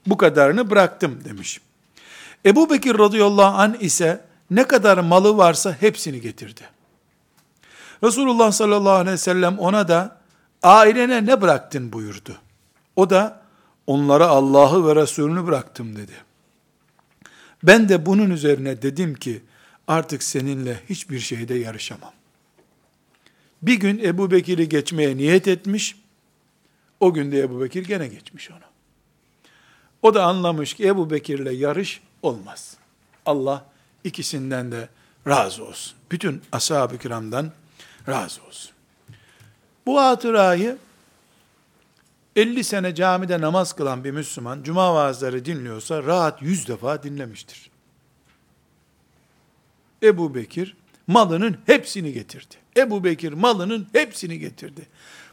bu kadarını bıraktım demiş. Ebu Bekir radıyallahu an ise ne kadar malı varsa hepsini getirdi. Resulullah sallallahu aleyhi ve sellem ona da ailene ne bıraktın buyurdu. O da onlara Allah'ı ve Resulünü bıraktım dedi. Ben de bunun üzerine dedim ki artık seninle hiçbir şeyde yarışamam. Bir gün Ebu Bekir'i geçmeye niyet etmiş, o gün de Ebu Bekir gene geçmiş onu. O da anlamış ki Ebu Bekir'le yarış olmaz. Allah ikisinden de razı olsun. Bütün ashab-ı kiramdan razı olsun. Bu hatırayı 50 sene camide namaz kılan bir Müslüman cuma vaazları dinliyorsa rahat 100 defa dinlemiştir. Ebu Bekir malının hepsini getirdi. Ebu Bekir malının hepsini getirdi.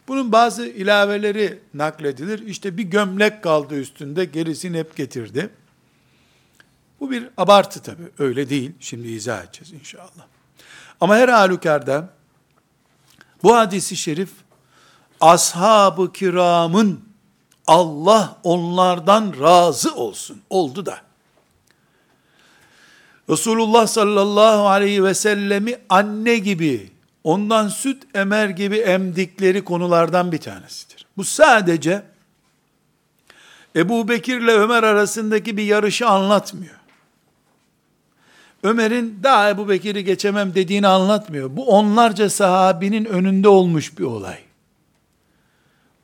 Bunun bazı ilaveleri nakledilir. İşte bir gömlek kaldı üstünde, gerisini hep getirdi. Bu bir abartı tabi, öyle değil. Şimdi izah edeceğiz inşallah. Ama her halükarda bu hadisi şerif ashab-ı kiramın Allah onlardan razı olsun. Oldu da. Resulullah sallallahu aleyhi ve sellemi anne gibi, ondan süt emer gibi emdikleri konulardan bir tanesidir. Bu sadece Ebu Bekir ile Ömer arasındaki bir yarışı anlatmıyor. Ömer'in daha Ebu Bekir'i geçemem dediğini anlatmıyor. Bu onlarca sahabinin önünde olmuş bir olay.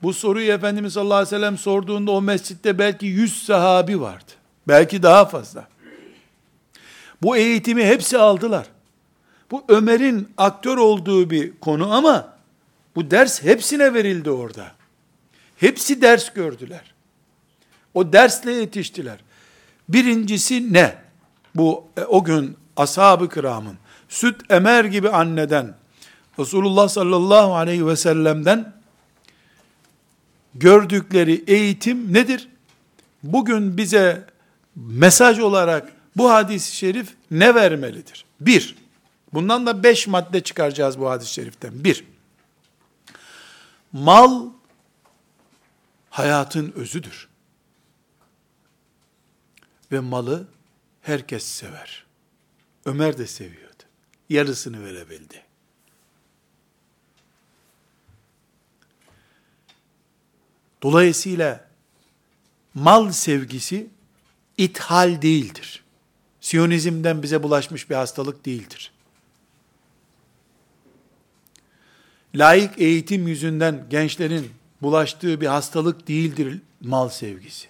Bu soruyu Efendimiz sallallahu aleyhi ve sellem sorduğunda o mescitte belki yüz sahabi vardı. Belki daha fazla. Bu eğitimi hepsi aldılar. Bu Ömer'in aktör olduğu bir konu ama bu ders hepsine verildi orada. Hepsi ders gördüler. O dersle yetiştiler. Birincisi ne? Bu e, o gün ashab-ı kiramın süt emer gibi anneden Resulullah sallallahu aleyhi ve sellem'den gördükleri eğitim nedir? Bugün bize mesaj olarak bu hadis-i şerif ne vermelidir? Bir, bundan da beş madde çıkaracağız bu hadis-i şeriften. Bir, mal hayatın özüdür. Ve malı herkes sever. Ömer de seviyordu. Yarısını verebildi. Dolayısıyla mal sevgisi ithal değildir. Siyonizmden bize bulaşmış bir hastalık değildir. Layık eğitim yüzünden gençlerin bulaştığı bir hastalık değildir mal sevgisi.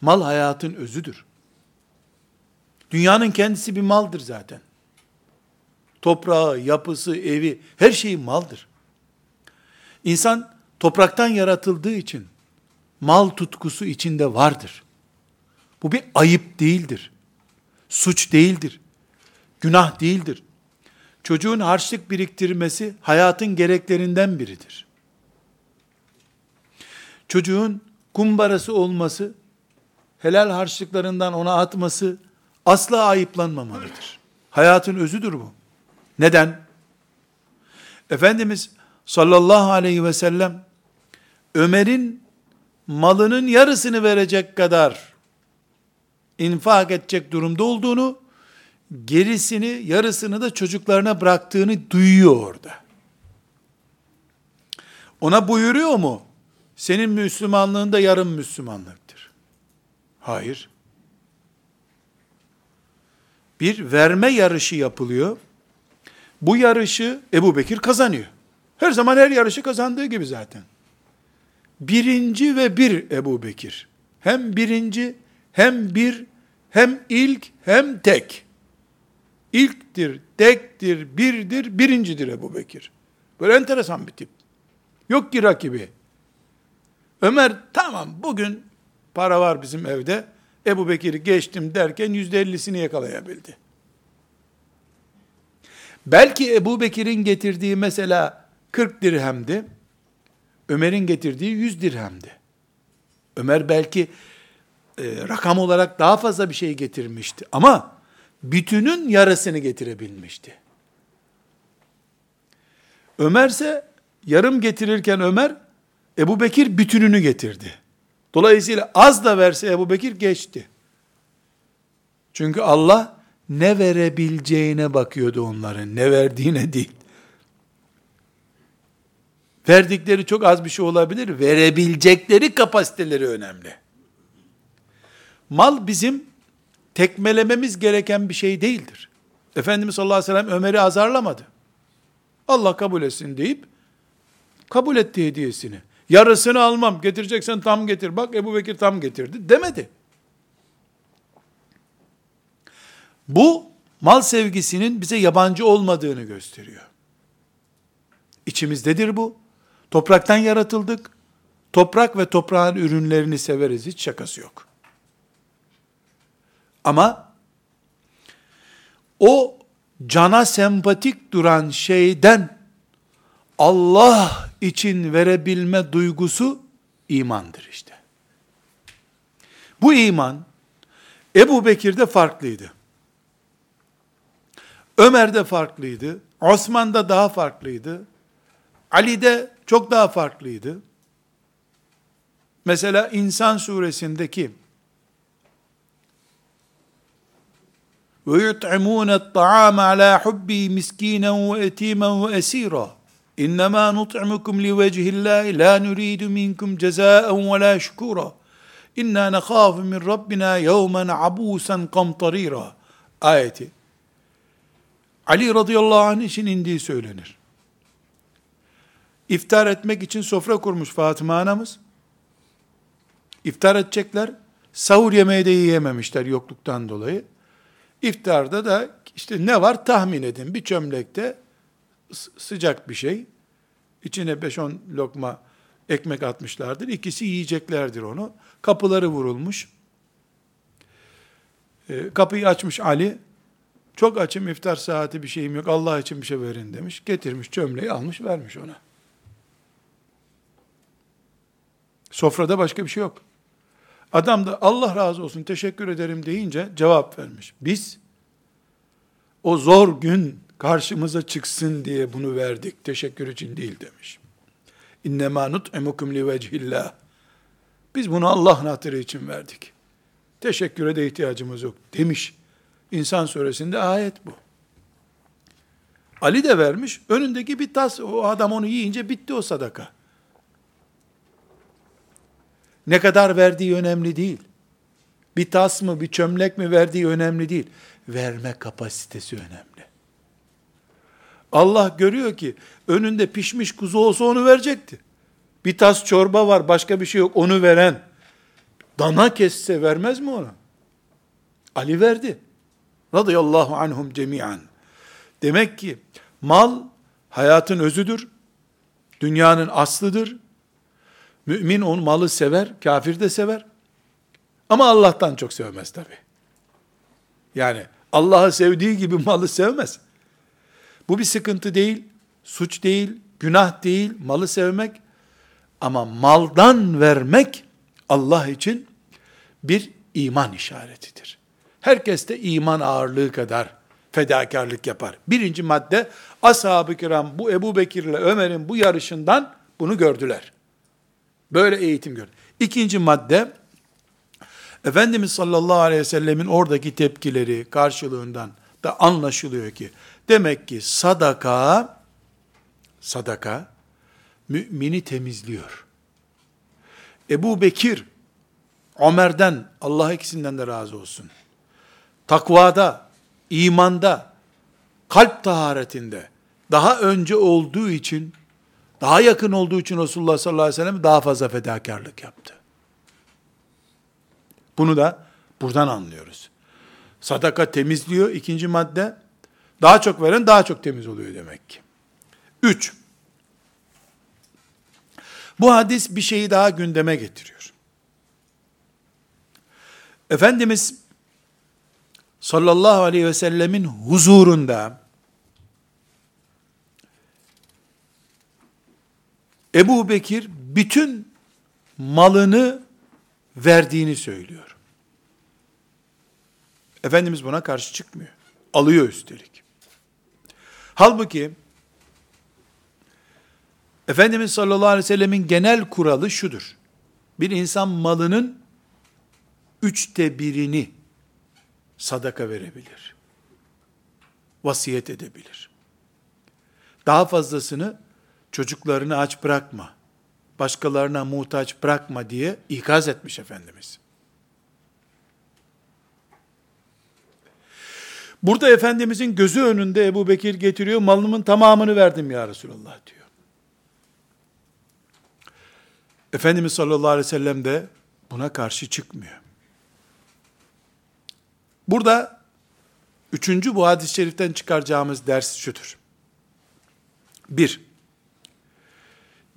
Mal hayatın özüdür. Dünyanın kendisi bir maldır zaten. Toprağı, yapısı, evi, her şeyi maldır. İnsan topraktan yaratıldığı için mal tutkusu içinde vardır. Bu bir ayıp değildir. Suç değildir. Günah değildir. Çocuğun harçlık biriktirmesi hayatın gereklerinden biridir. Çocuğun kumbarası olması, helal harçlıklarından ona atması asla ayıplanmamalıdır. Hayatın özüdür bu. Neden? Efendimiz sallallahu aleyhi ve sellem Ömer'in malının yarısını verecek kadar infak edecek durumda olduğunu, gerisini, yarısını da çocuklarına bıraktığını duyuyor orada. Ona buyuruyor mu? Senin Müslümanlığın da yarım Müslümanlıktır. Hayır. Bir verme yarışı yapılıyor. Bu yarışı Ebu Bekir kazanıyor. Her zaman her yarışı kazandığı gibi zaten. Birinci ve bir Ebu Bekir. Hem birinci, hem bir, hem ilk, hem tek. İlktir, tektir, birdir, birincidir Ebu Bekir. Böyle enteresan bir tip. Yok ki rakibi. Ömer tamam bugün para var bizim evde. Ebu Bekir'i geçtim derken yüzde ellisini yakalayabildi. Belki Ebu Bekir'in getirdiği mesela 40 dirhemdi. Ömer'in getirdiği 100 dirhemdi. Ömer belki e, rakam olarak daha fazla bir şey getirmişti. Ama bütünün yarısını getirebilmişti. Ömer ise yarım getirirken Ömer, Ebu Bekir bütününü getirdi. Dolayısıyla az da verse Ebu Bekir geçti. Çünkü Allah ne verebileceğine bakıyordu onların, ne verdiğine değil. Verdikleri çok az bir şey olabilir, verebilecekleri kapasiteleri önemli. Mal bizim tekmelememiz gereken bir şey değildir. Efendimiz sallallahu aleyhi ve sellem Ömer'i azarlamadı. Allah kabul etsin deyip kabul etti hediyesini. Yarısını almam, getireceksen tam getir. Bak Ebu Bekir tam getirdi demedi. Bu mal sevgisinin bize yabancı olmadığını gösteriyor. İçimizdedir bu. Topraktan yaratıldık. Toprak ve toprağın ürünlerini severiz. Hiç şakası yok. Ama o cana sempatik duran şeyden Allah için verebilme duygusu imandır işte. Bu iman Ebu Bekir'de farklıydı. Ömer'de farklıydı. Osman'da daha farklıydı. Ali'de çok daha farklıydı. Mesela İnsan suresindeki ve yut'imûne at-ta'âme alâ hubbi miskînen ve etîmen ve esîrâ İnnemâ nut'imukum li vecihillâhi la nuridu minkum cezâen ve la şükûrâ İnna nekhâfu min Rabbina yevmen abûsen kamtarîrâ ayeti. Ali radıyallahu anh için indiği söylenir. İftar etmek için sofra kurmuş Fatıma anamız. İftar edecekler. Sahur yemeği de yiyememişler yokluktan dolayı. İftarda da işte ne var tahmin edin. Bir çömlekte sıcak bir şey. İçine 5-10 lokma ekmek atmışlardır. İkisi yiyeceklerdir onu. Kapıları vurulmuş. E, kapıyı açmış Ali. Çok açım iftar saati bir şeyim yok. Allah için bir şey verin demiş. Getirmiş çömleği almış vermiş ona. Sofrada başka bir şey yok. Adam da Allah razı olsun teşekkür ederim deyince cevap vermiş. Biz o zor gün karşımıza çıksın diye bunu verdik. Teşekkür için değil demiş. İnnemâ nut'imukum li vecihillah. Biz bunu Allah'ın hatırı için verdik. Teşekküre de ihtiyacımız yok demiş. İnsan suresinde ayet bu. Ali de vermiş. Önündeki bir tas, o adam onu yiyince bitti o sadaka. Ne kadar verdiği önemli değil. Bir tas mı, bir çömlek mi verdiği önemli değil. Verme kapasitesi önemli. Allah görüyor ki önünde pişmiş kuzu olsa onu verecekti. Bir tas çorba var, başka bir şey yok. Onu veren dana kesse vermez mi ona? Ali verdi. Radıyallahu anhum cemiyan. Demek ki mal hayatın özüdür. Dünyanın aslıdır. Mümin onu malı sever, kafir de sever. Ama Allah'tan çok sevmez tabi. Yani Allah'ı sevdiği gibi malı sevmez. Bu bir sıkıntı değil, suç değil, günah değil, malı sevmek. Ama maldan vermek Allah için bir iman işaretidir. Herkes de iman ağırlığı kadar fedakarlık yapar. Birinci madde, ashab-ı kiram bu Ebu Bekir ile Ömer'in bu yarışından bunu gördüler. Böyle eğitim gördü. İkinci madde, Efendimiz sallallahu aleyhi ve sellemin oradaki tepkileri karşılığından da anlaşılıyor ki, demek ki sadaka, sadaka, mümini temizliyor. Ebu Bekir, Ömer'den, Allah ikisinden de razı olsun. Takvada, imanda, kalp taharetinde, daha önce olduğu için, daha yakın olduğu için Resulullah sallallahu aleyhi ve sellem daha fazla fedakarlık yaptı. Bunu da buradan anlıyoruz. Sadaka temizliyor. İkinci madde, daha çok veren daha çok temiz oluyor demek ki. Üç, bu hadis bir şeyi daha gündeme getiriyor. Efendimiz sallallahu aleyhi ve sellemin huzurunda Ebu Bekir bütün malını verdiğini söylüyor. Efendimiz buna karşı çıkmıyor. Alıyor üstelik. Halbuki Efendimiz sallallahu aleyhi ve sellemin genel kuralı şudur. Bir insan malının üçte birini sadaka verebilir. Vasiyet edebilir. Daha fazlasını çocuklarını aç bırakma, başkalarına muhtaç bırakma diye ikaz etmiş Efendimiz. Burada Efendimizin gözü önünde Ebu Bekir getiriyor, malımın tamamını verdim ya Resulallah diyor. Efendimiz sallallahu aleyhi ve sellem de buna karşı çıkmıyor. Burada üçüncü bu hadis-i şeriften çıkaracağımız ders şudur. Bir,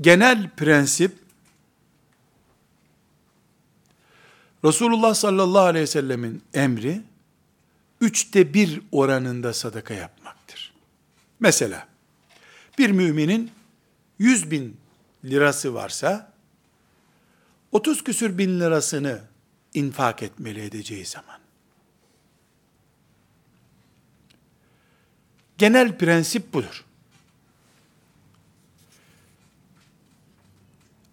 genel prensip Resulullah sallallahu aleyhi ve sellemin emri üçte bir oranında sadaka yapmaktır. Mesela bir müminin yüz bin lirası varsa 30 küsür bin lirasını infak etmeli edeceği zaman. Genel prensip budur.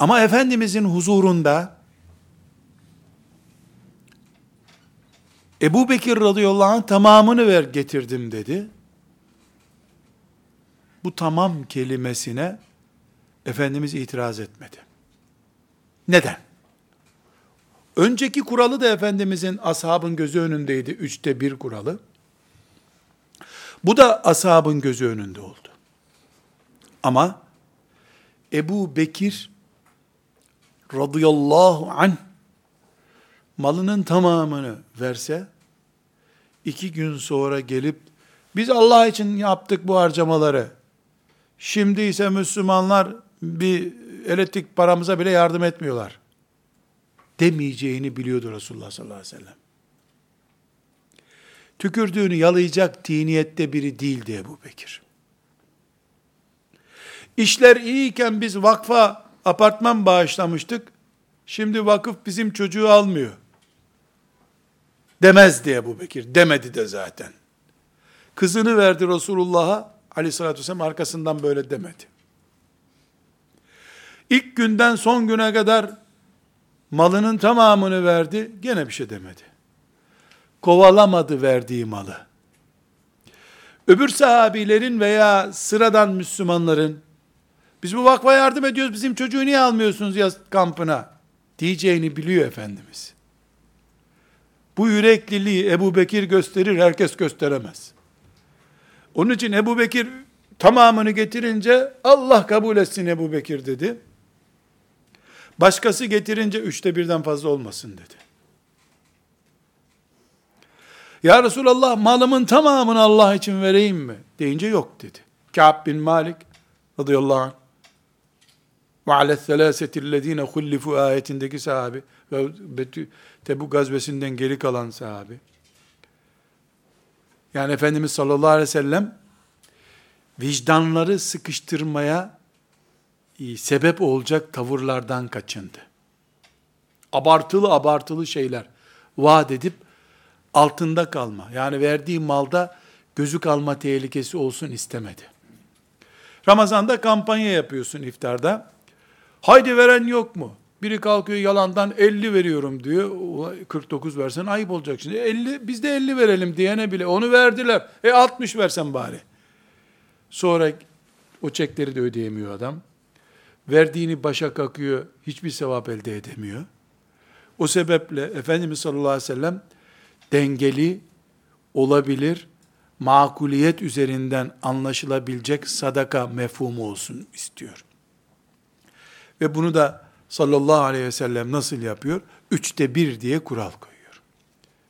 Ama Efendimizin huzurunda Ebu Bekir radıyallahu anh tamamını ver getirdim dedi. Bu tamam kelimesine Efendimiz itiraz etmedi. Neden? Önceki kuralı da Efendimizin ashabın gözü önündeydi. Üçte bir kuralı. Bu da ashabın gözü önünde oldu. Ama Ebu Bekir radıyallahu anh malının tamamını verse, iki gün sonra gelip, biz Allah için yaptık bu harcamaları, şimdi ise Müslümanlar bir elektrik paramıza bile yardım etmiyorlar, demeyeceğini biliyordu Resulullah sallallahu aleyhi ve sellem. Tükürdüğünü yalayacak diniyette biri değildi Ebu Bekir. İşler iyiyken biz vakfa apartman bağışlamıştık. Şimdi vakıf bizim çocuğu almıyor. Demez diye bu Bekir. Demedi de zaten. Kızını verdi Resulullah'a aleyhissalatü vesselam arkasından böyle demedi. İlk günden son güne kadar malının tamamını verdi. Gene bir şey demedi. Kovalamadı verdiği malı. Öbür sahabilerin veya sıradan Müslümanların biz bu vakfa yardım ediyoruz bizim çocuğu niye almıyorsunuz yaz kampına diyeceğini biliyor Efendimiz. Bu yürekliliği Ebu Bekir gösterir, herkes gösteremez. Onun için Ebu Bekir tamamını getirince Allah kabul etsin Ebu Bekir dedi. Başkası getirince üçte birden fazla olmasın dedi. Ya Resulallah malımın tamamını Allah için vereyim mi? Deyince yok dedi. Ka'b bin Malik radıyallahu anh ve ale selâsetillezîne hullifu ayetindeki sahabi ve Tebuk gazvesinden geri kalan sahabi. Yani Efendimiz sallallahu aleyhi ve sellem vicdanları sıkıştırmaya e, sebep olacak tavırlardan kaçındı. Abartılı abartılı şeyler vaat edip altında kalma. Yani verdiği malda gözü kalma tehlikesi olsun istemedi. Ramazanda kampanya yapıyorsun iftarda. Haydi veren yok mu? Biri kalkıyor yalandan 50 veriyorum diyor. 49 versen ayıp olacak şimdi. 50 biz de 50 verelim diyene bile onu verdiler. E 60 versen bari. Sonra o çekleri de ödeyemiyor adam. Verdiğini başa kakıyor, hiçbir sevap elde edemiyor. O sebeple Efendimiz sallallahu aleyhi ve sellem dengeli olabilir, makuliyet üzerinden anlaşılabilecek sadaka mefhumu olsun istiyor. Ve bunu da sallallahu aleyhi ve sellem nasıl yapıyor? Üçte bir diye kural koyuyor.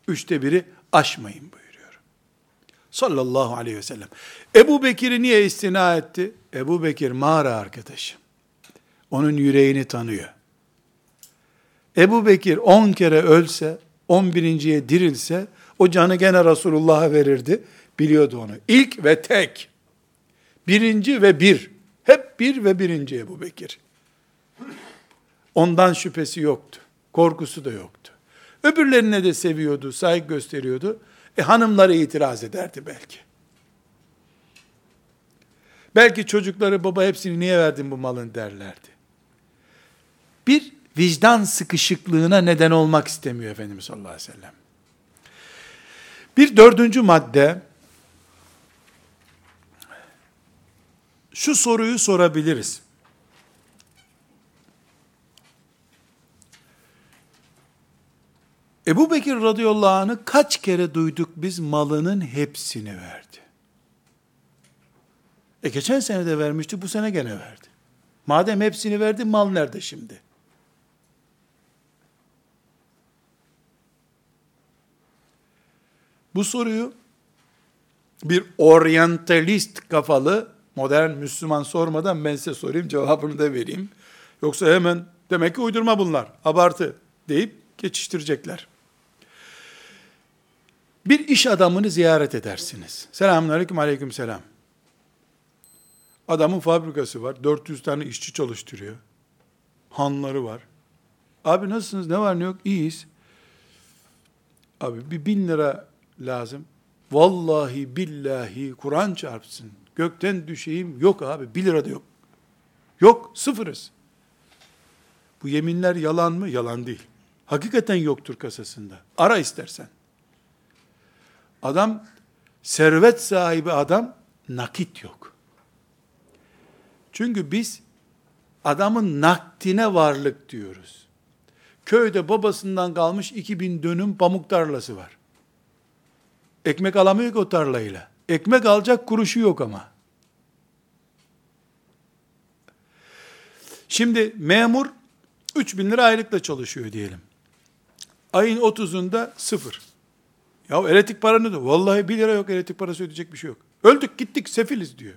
Üçte biri aşmayın buyuruyor. Sallallahu aleyhi ve sellem. Ebu Bekir'i niye istina etti? Ebu Bekir mağara arkadaşı. Onun yüreğini tanıyor. Ebu Bekir on kere ölse, on birinciye dirilse, o canı gene Resulullah'a verirdi. Biliyordu onu. İlk ve tek. Birinci ve bir. Hep bir ve birinci Ebu Bekir. Ondan şüphesi yoktu. Korkusu da yoktu. Öbürlerine de seviyordu, saygı gösteriyordu. E hanımları itiraz ederdi belki. Belki çocukları baba hepsini niye verdin bu malın derlerdi. Bir vicdan sıkışıklığına neden olmak istemiyor Efendimiz sallallahu aleyhi ve sellem. Bir dördüncü madde, şu soruyu sorabiliriz. Ebu Bekir radıyallahu anh'ı kaç kere duyduk biz malının hepsini verdi. E geçen sene de vermişti, bu sene gene verdi. Madem hepsini verdi, mal nerede şimdi? Bu soruyu bir oryantalist kafalı modern Müslüman sormadan ben size sorayım cevabını da vereyim. Yoksa hemen demek ki uydurma bunlar, abartı deyip geçiştirecekler. Bir iş adamını ziyaret edersiniz. Selamun aleyküm aleyküm selam. Adamın fabrikası var. 400 tane işçi çalıştırıyor. Hanları var. Abi nasılsınız? Ne var ne yok? İyiyiz. Abi bir bin lira lazım. Vallahi billahi Kur'an çarpsın. Gökten düşeyim. Yok abi. Bir lira da yok. Yok. Sıfırız. Bu yeminler yalan mı? Yalan değil. Hakikaten yoktur kasasında. Ara istersen. Adam servet sahibi adam nakit yok. Çünkü biz adamın nakdine varlık diyoruz. Köyde babasından kalmış 2000 dönüm pamuk tarlası var. Ekmek alamıyor ki o tarlayla. Ekmek alacak kuruşu yok ama. Şimdi memur 3000 lira aylıkla çalışıyor diyelim. Ayın 30'unda sıfır. Ya elektrik para ne? Vallahi 1 lira yok elektrik parası ödeyecek bir şey yok. Öldük gittik sefiliz diyor.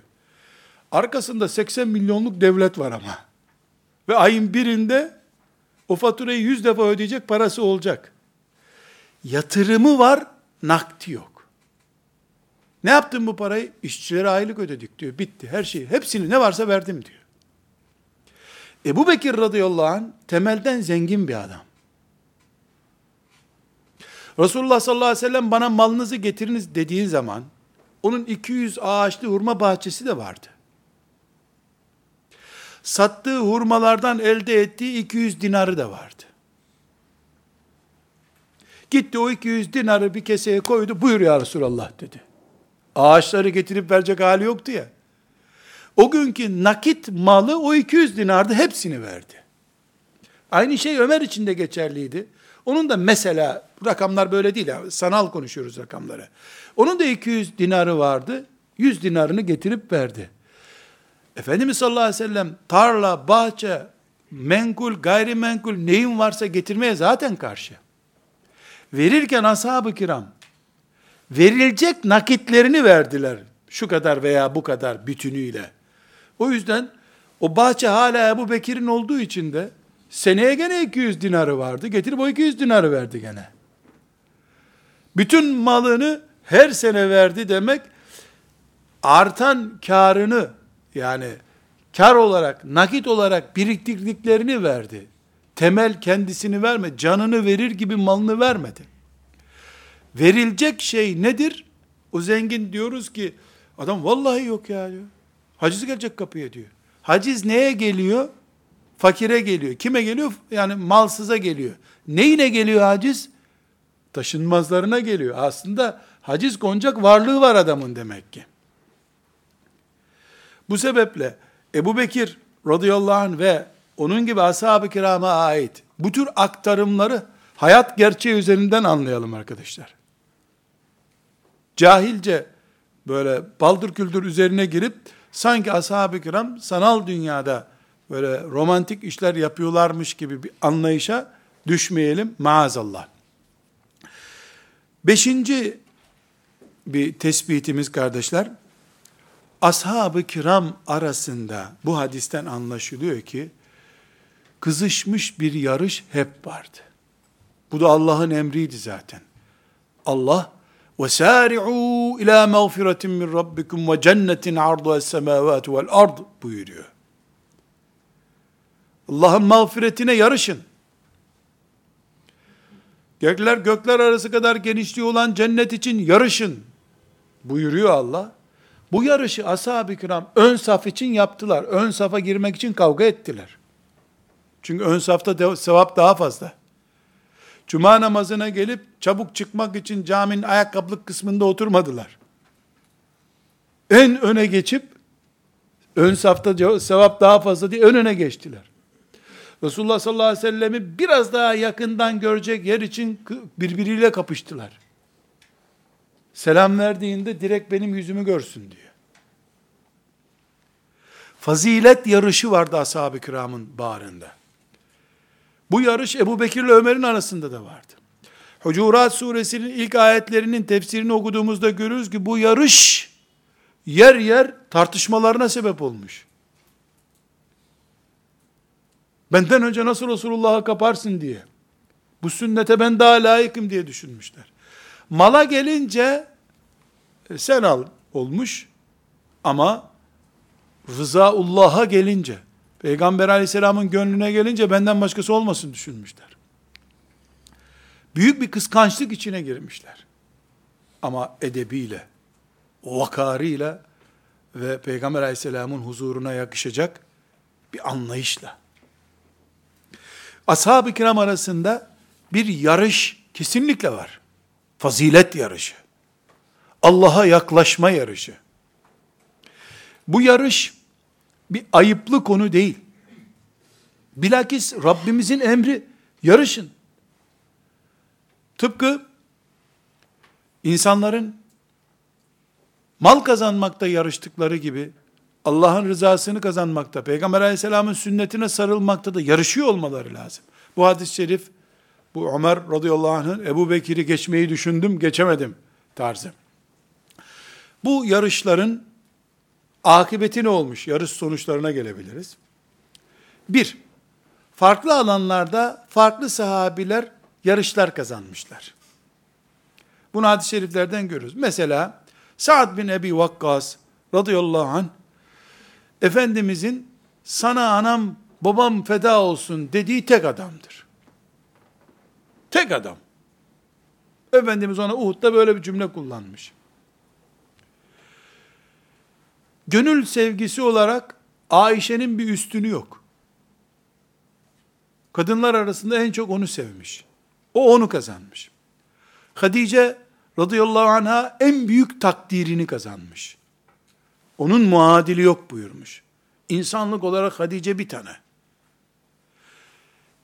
Arkasında 80 milyonluk devlet var ama. Ve ayın birinde o faturayı 100 defa ödeyecek parası olacak. Yatırımı var, nakti yok. Ne yaptın bu parayı? İşçilere aylık ödedik diyor. Bitti her şeyi. Hepsini ne varsa verdim diyor. Ebu Bekir radıyallahu anh temelden zengin bir adam. Resulullah sallallahu aleyhi ve sellem bana malınızı getiriniz dediği zaman onun 200 ağaçlı hurma bahçesi de vardı. Sattığı hurmalardan elde ettiği 200 dinarı da vardı. Gitti o 200 dinarı bir keseye koydu. Buyur ya Resulallah dedi. Ağaçları getirip verecek hali yoktu ya. O günkü nakit malı o 200 dinardı hepsini verdi. Aynı şey Ömer için de geçerliydi. Onun da mesela rakamlar böyle değil ya, sanal konuşuyoruz rakamları. Onun da 200 dinarı vardı. 100 dinarını getirip verdi. Efendimiz sallallahu aleyhi ve sellem tarla, bahçe, menkul, gayrimenkul neyin varsa getirmeye zaten karşı. Verirken ashab-ı kiram verilecek nakitlerini verdiler. Şu kadar veya bu kadar bütünüyle. O yüzden o bahçe hala Ebu Bekir'in olduğu için de seneye gene 200 dinarı vardı. Getirip o 200 dinarı verdi gene. Bütün malını her sene verdi demek artan karını yani kar olarak, nakit olarak biriktirdiklerini verdi. Temel kendisini verme, canını verir gibi malını vermedi. Verilecek şey nedir? O zengin diyoruz ki, adam vallahi yok ya diyor. Haciz gelecek kapıya diyor. Haciz neye geliyor? Fakire geliyor. Kime geliyor? Yani malsıza geliyor. Neyine geliyor haciz? Taşınmazlarına geliyor. Aslında haciz konacak varlığı var adamın demek ki. Bu sebeple Ebu Bekir radıyallahu anh ve onun gibi ashab-ı kirama ait bu tür aktarımları hayat gerçeği üzerinden anlayalım arkadaşlar. Cahilce böyle baldır küldür üzerine girip sanki ashab-ı kiram sanal dünyada böyle romantik işler yapıyorlarmış gibi bir anlayışa düşmeyelim maazallah. Beşinci bir tespitimiz kardeşler, ashab-ı kiram arasında bu hadisten anlaşılıyor ki, kızışmış bir yarış hep vardı. Bu da Allah'ın emriydi zaten. Allah وَسَارِعُوا اِلَى مَغْفِرَةٍ مِّنْ رَبِّكُمْ وَجَنَّةٍ عَرْضُهَا السَّمَاوَاتُ وَالْأَرْضِ buyuruyor. Allah'ın mağfiretine yarışın. Gökler gökler arası kadar genişliği olan cennet için yarışın buyuruyor Allah. Bu yarışı ashab-ı kiram ön saf için yaptılar. Ön safa girmek için kavga ettiler. Çünkü ön safta sevap daha fazla. Cuma namazına gelip çabuk çıkmak için caminin ayakkabılık kısmında oturmadılar. En öne geçip ön safta sevap daha fazla diye ön öne geçtiler. Resulullah sallallahu aleyhi ve sellemi biraz daha yakından görecek yer için birbiriyle kapıştılar. Selam verdiğinde direkt benim yüzümü görsün diyor. Fazilet yarışı vardı ashab-ı kiramın bağrında. Bu yarış Ebu Bekir ile Ömer'in arasında da vardı. Hucurat suresinin ilk ayetlerinin tefsirini okuduğumuzda görürüz ki bu yarış yer yer tartışmalarına sebep olmuş. Benden önce nasıl Resulullah'a kaparsın diye. Bu sünnete ben daha layıkım diye düşünmüşler. Mala gelince e, sen al olmuş ama rızaullah'a gelince Peygamber aleyhisselamın gönlüne gelince benden başkası olmasın düşünmüşler. Büyük bir kıskançlık içine girmişler. Ama edebiyle, vakarıyla ve Peygamber aleyhisselamın huzuruna yakışacak bir anlayışla. Ashab-ı kiram arasında bir yarış kesinlikle var. Fazilet yarışı. Allah'a yaklaşma yarışı. Bu yarış bir ayıplı konu değil. Bilakis Rabbimizin emri yarışın. Tıpkı insanların mal kazanmakta yarıştıkları gibi Allah'ın rızasını kazanmakta, Peygamber aleyhisselamın sünnetine sarılmakta da yarışıyor olmaları lazım. Bu hadis-i şerif, bu Ömer radıyallahu anh'ın Ebu Bekir'i geçmeyi düşündüm, geçemedim tarzı. Bu yarışların akıbeti ne olmuş? Yarış sonuçlarına gelebiliriz. Bir, farklı alanlarda farklı sahabiler yarışlar kazanmışlar. Bunu hadis-i şeriflerden görürüz. Mesela Sa'd bin Ebi Vakkas radıyallahu anh Efendimizin sana anam babam feda olsun dediği tek adamdır. Tek adam. Efendimiz ona Uhud'da böyle bir cümle kullanmış. Gönül sevgisi olarak Ayşe'nin bir üstünü yok. Kadınlar arasında en çok onu sevmiş. O onu kazanmış. Hadice radıyallahu anha en büyük takdirini kazanmış. Onun muadili yok buyurmuş. İnsanlık olarak Hadice bir tane.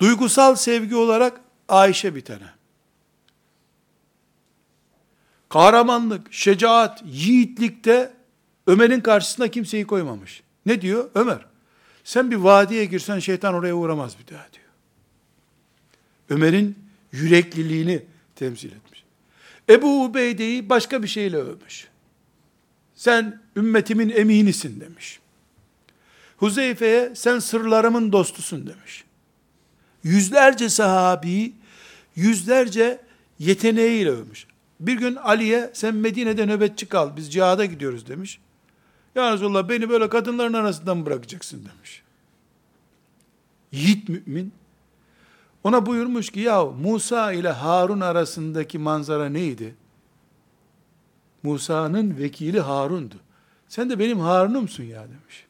Duygusal sevgi olarak Ayşe bir tane. Kahramanlık, şecaat, yiğitlikte Ömer'in karşısına kimseyi koymamış. Ne diyor? Ömer, sen bir vadiye girsen şeytan oraya uğramaz bir daha diyor. Ömer'in yürekliliğini temsil etmiş. Ebu Ubeyde'yi başka bir şeyle övmüş. Sen ümmetimin eminisin demiş. Huzeyfe'ye sen sırlarımın dostusun demiş. Yüzlerce sahabi, yüzlerce yeteneğiyle övmüş. Bir gün Ali'ye sen Medine'de nöbetçi kal, biz cihada gidiyoruz demiş. Ya Resulallah beni böyle kadınların arasından bırakacaksın demiş. Yiğit mümin. Ona buyurmuş ki ya Musa ile Harun arasındaki manzara neydi? Musa'nın vekili Harun'du. Sen de benim Harun'umsun ya demiş.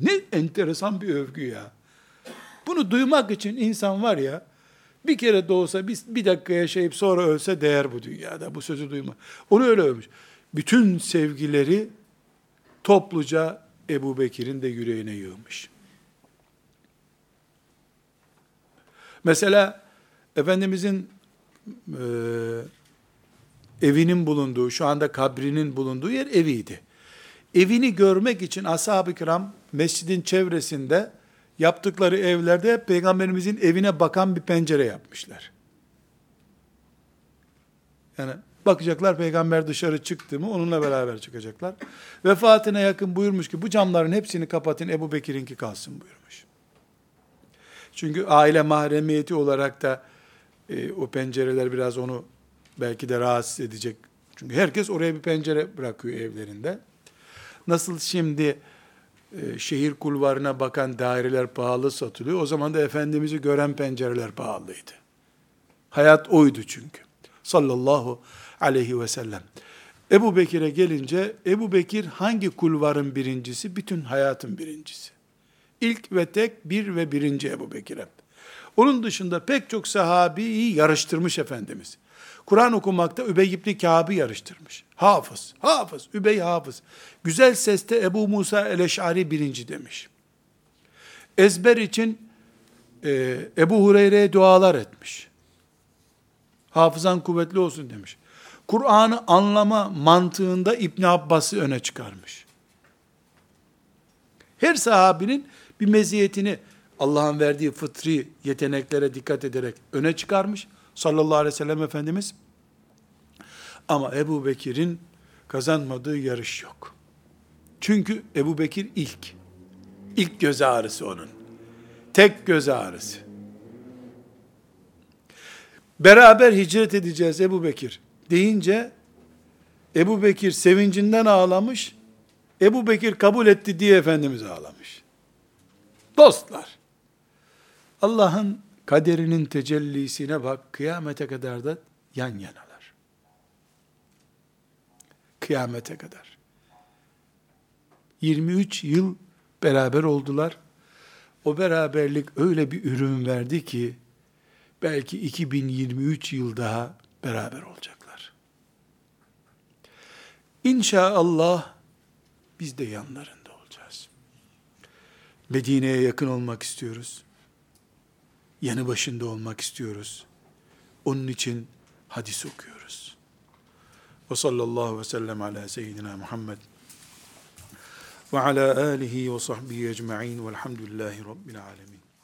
Ne enteresan bir övgü ya. Bunu duymak için insan var ya, bir kere de olsa bir, bir dakika yaşayıp sonra ölse değer bu dünyada. Bu sözü duyma. Onu öyle övmüş. Bütün sevgileri topluca Ebu Bekir'in de yüreğine yığmış. Mesela Efendimizin e, evinin bulunduğu, şu anda kabrinin bulunduğu yer eviydi. Evini görmek için ashab-ı kiram mescidin çevresinde yaptıkları evlerde peygamberimizin evine bakan bir pencere yapmışlar. Yani bakacaklar peygamber dışarı çıktı mı onunla beraber çıkacaklar. Vefatına yakın buyurmuş ki bu camların hepsini kapatın Ebu Bekir'inki kalsın buyurmuş. Çünkü aile mahremiyeti olarak da e, o pencereler biraz onu belki de rahatsız edecek. Çünkü herkes oraya bir pencere bırakıyor evlerinde. Nasıl şimdi e, şehir kulvarına bakan daireler pahalı satılıyor. O zaman da Efendimiz'i gören pencereler pahalıydı. Hayat oydu çünkü. Sallallahu aleyhi ve sellem. Ebu Bekir'e gelince, Ebu Bekir hangi kulvarın birincisi? Bütün hayatın birincisi. İlk ve tek bir ve birinci Ebu Bekir'e. Onun dışında pek çok sahabiyi yarıştırmış Efendimiz. Kur'an okumakta Übey ibn Kâb'ı yarıştırmış. Hafız, hafız, Übey hafız. Güzel seste Ebu Musa el-Eş'ari birinci demiş. Ezber için e, Ebu Hureyre'ye dualar etmiş. Hafızan kuvvetli olsun demiş. Kur'an'ı anlama mantığında İbn Abbas'ı öne çıkarmış. Her sahabinin bir meziyetini Allah'ın verdiği fıtri yeteneklere dikkat ederek öne çıkarmış sallallahu aleyhi ve sellem Efendimiz. Ama Ebu Bekir'in kazanmadığı yarış yok. Çünkü Ebu Bekir ilk. İlk göz ağrısı onun. Tek göz ağrısı. Beraber hicret edeceğiz Ebu Bekir deyince Ebu Bekir sevincinden ağlamış. Ebu Bekir kabul etti diye Efendimiz ağlamış. Dostlar. Allah'ın kaderinin tecellisine bak, kıyamete kadar da yan yanalar. Kıyamete kadar. 23 yıl beraber oldular. O beraberlik öyle bir ürün verdi ki, belki 2023 yıl daha beraber olacaklar. İnşallah biz de yanlarında olacağız. Medine'ye yakın olmak istiyoruz yanı başında olmak istiyoruz. Onun için hadis okuyoruz. Ve sallallahu ve sellem ala seyyidina Muhammed ve ala alihi ve sahbihi ecma'in velhamdülillahi rabbil alemin.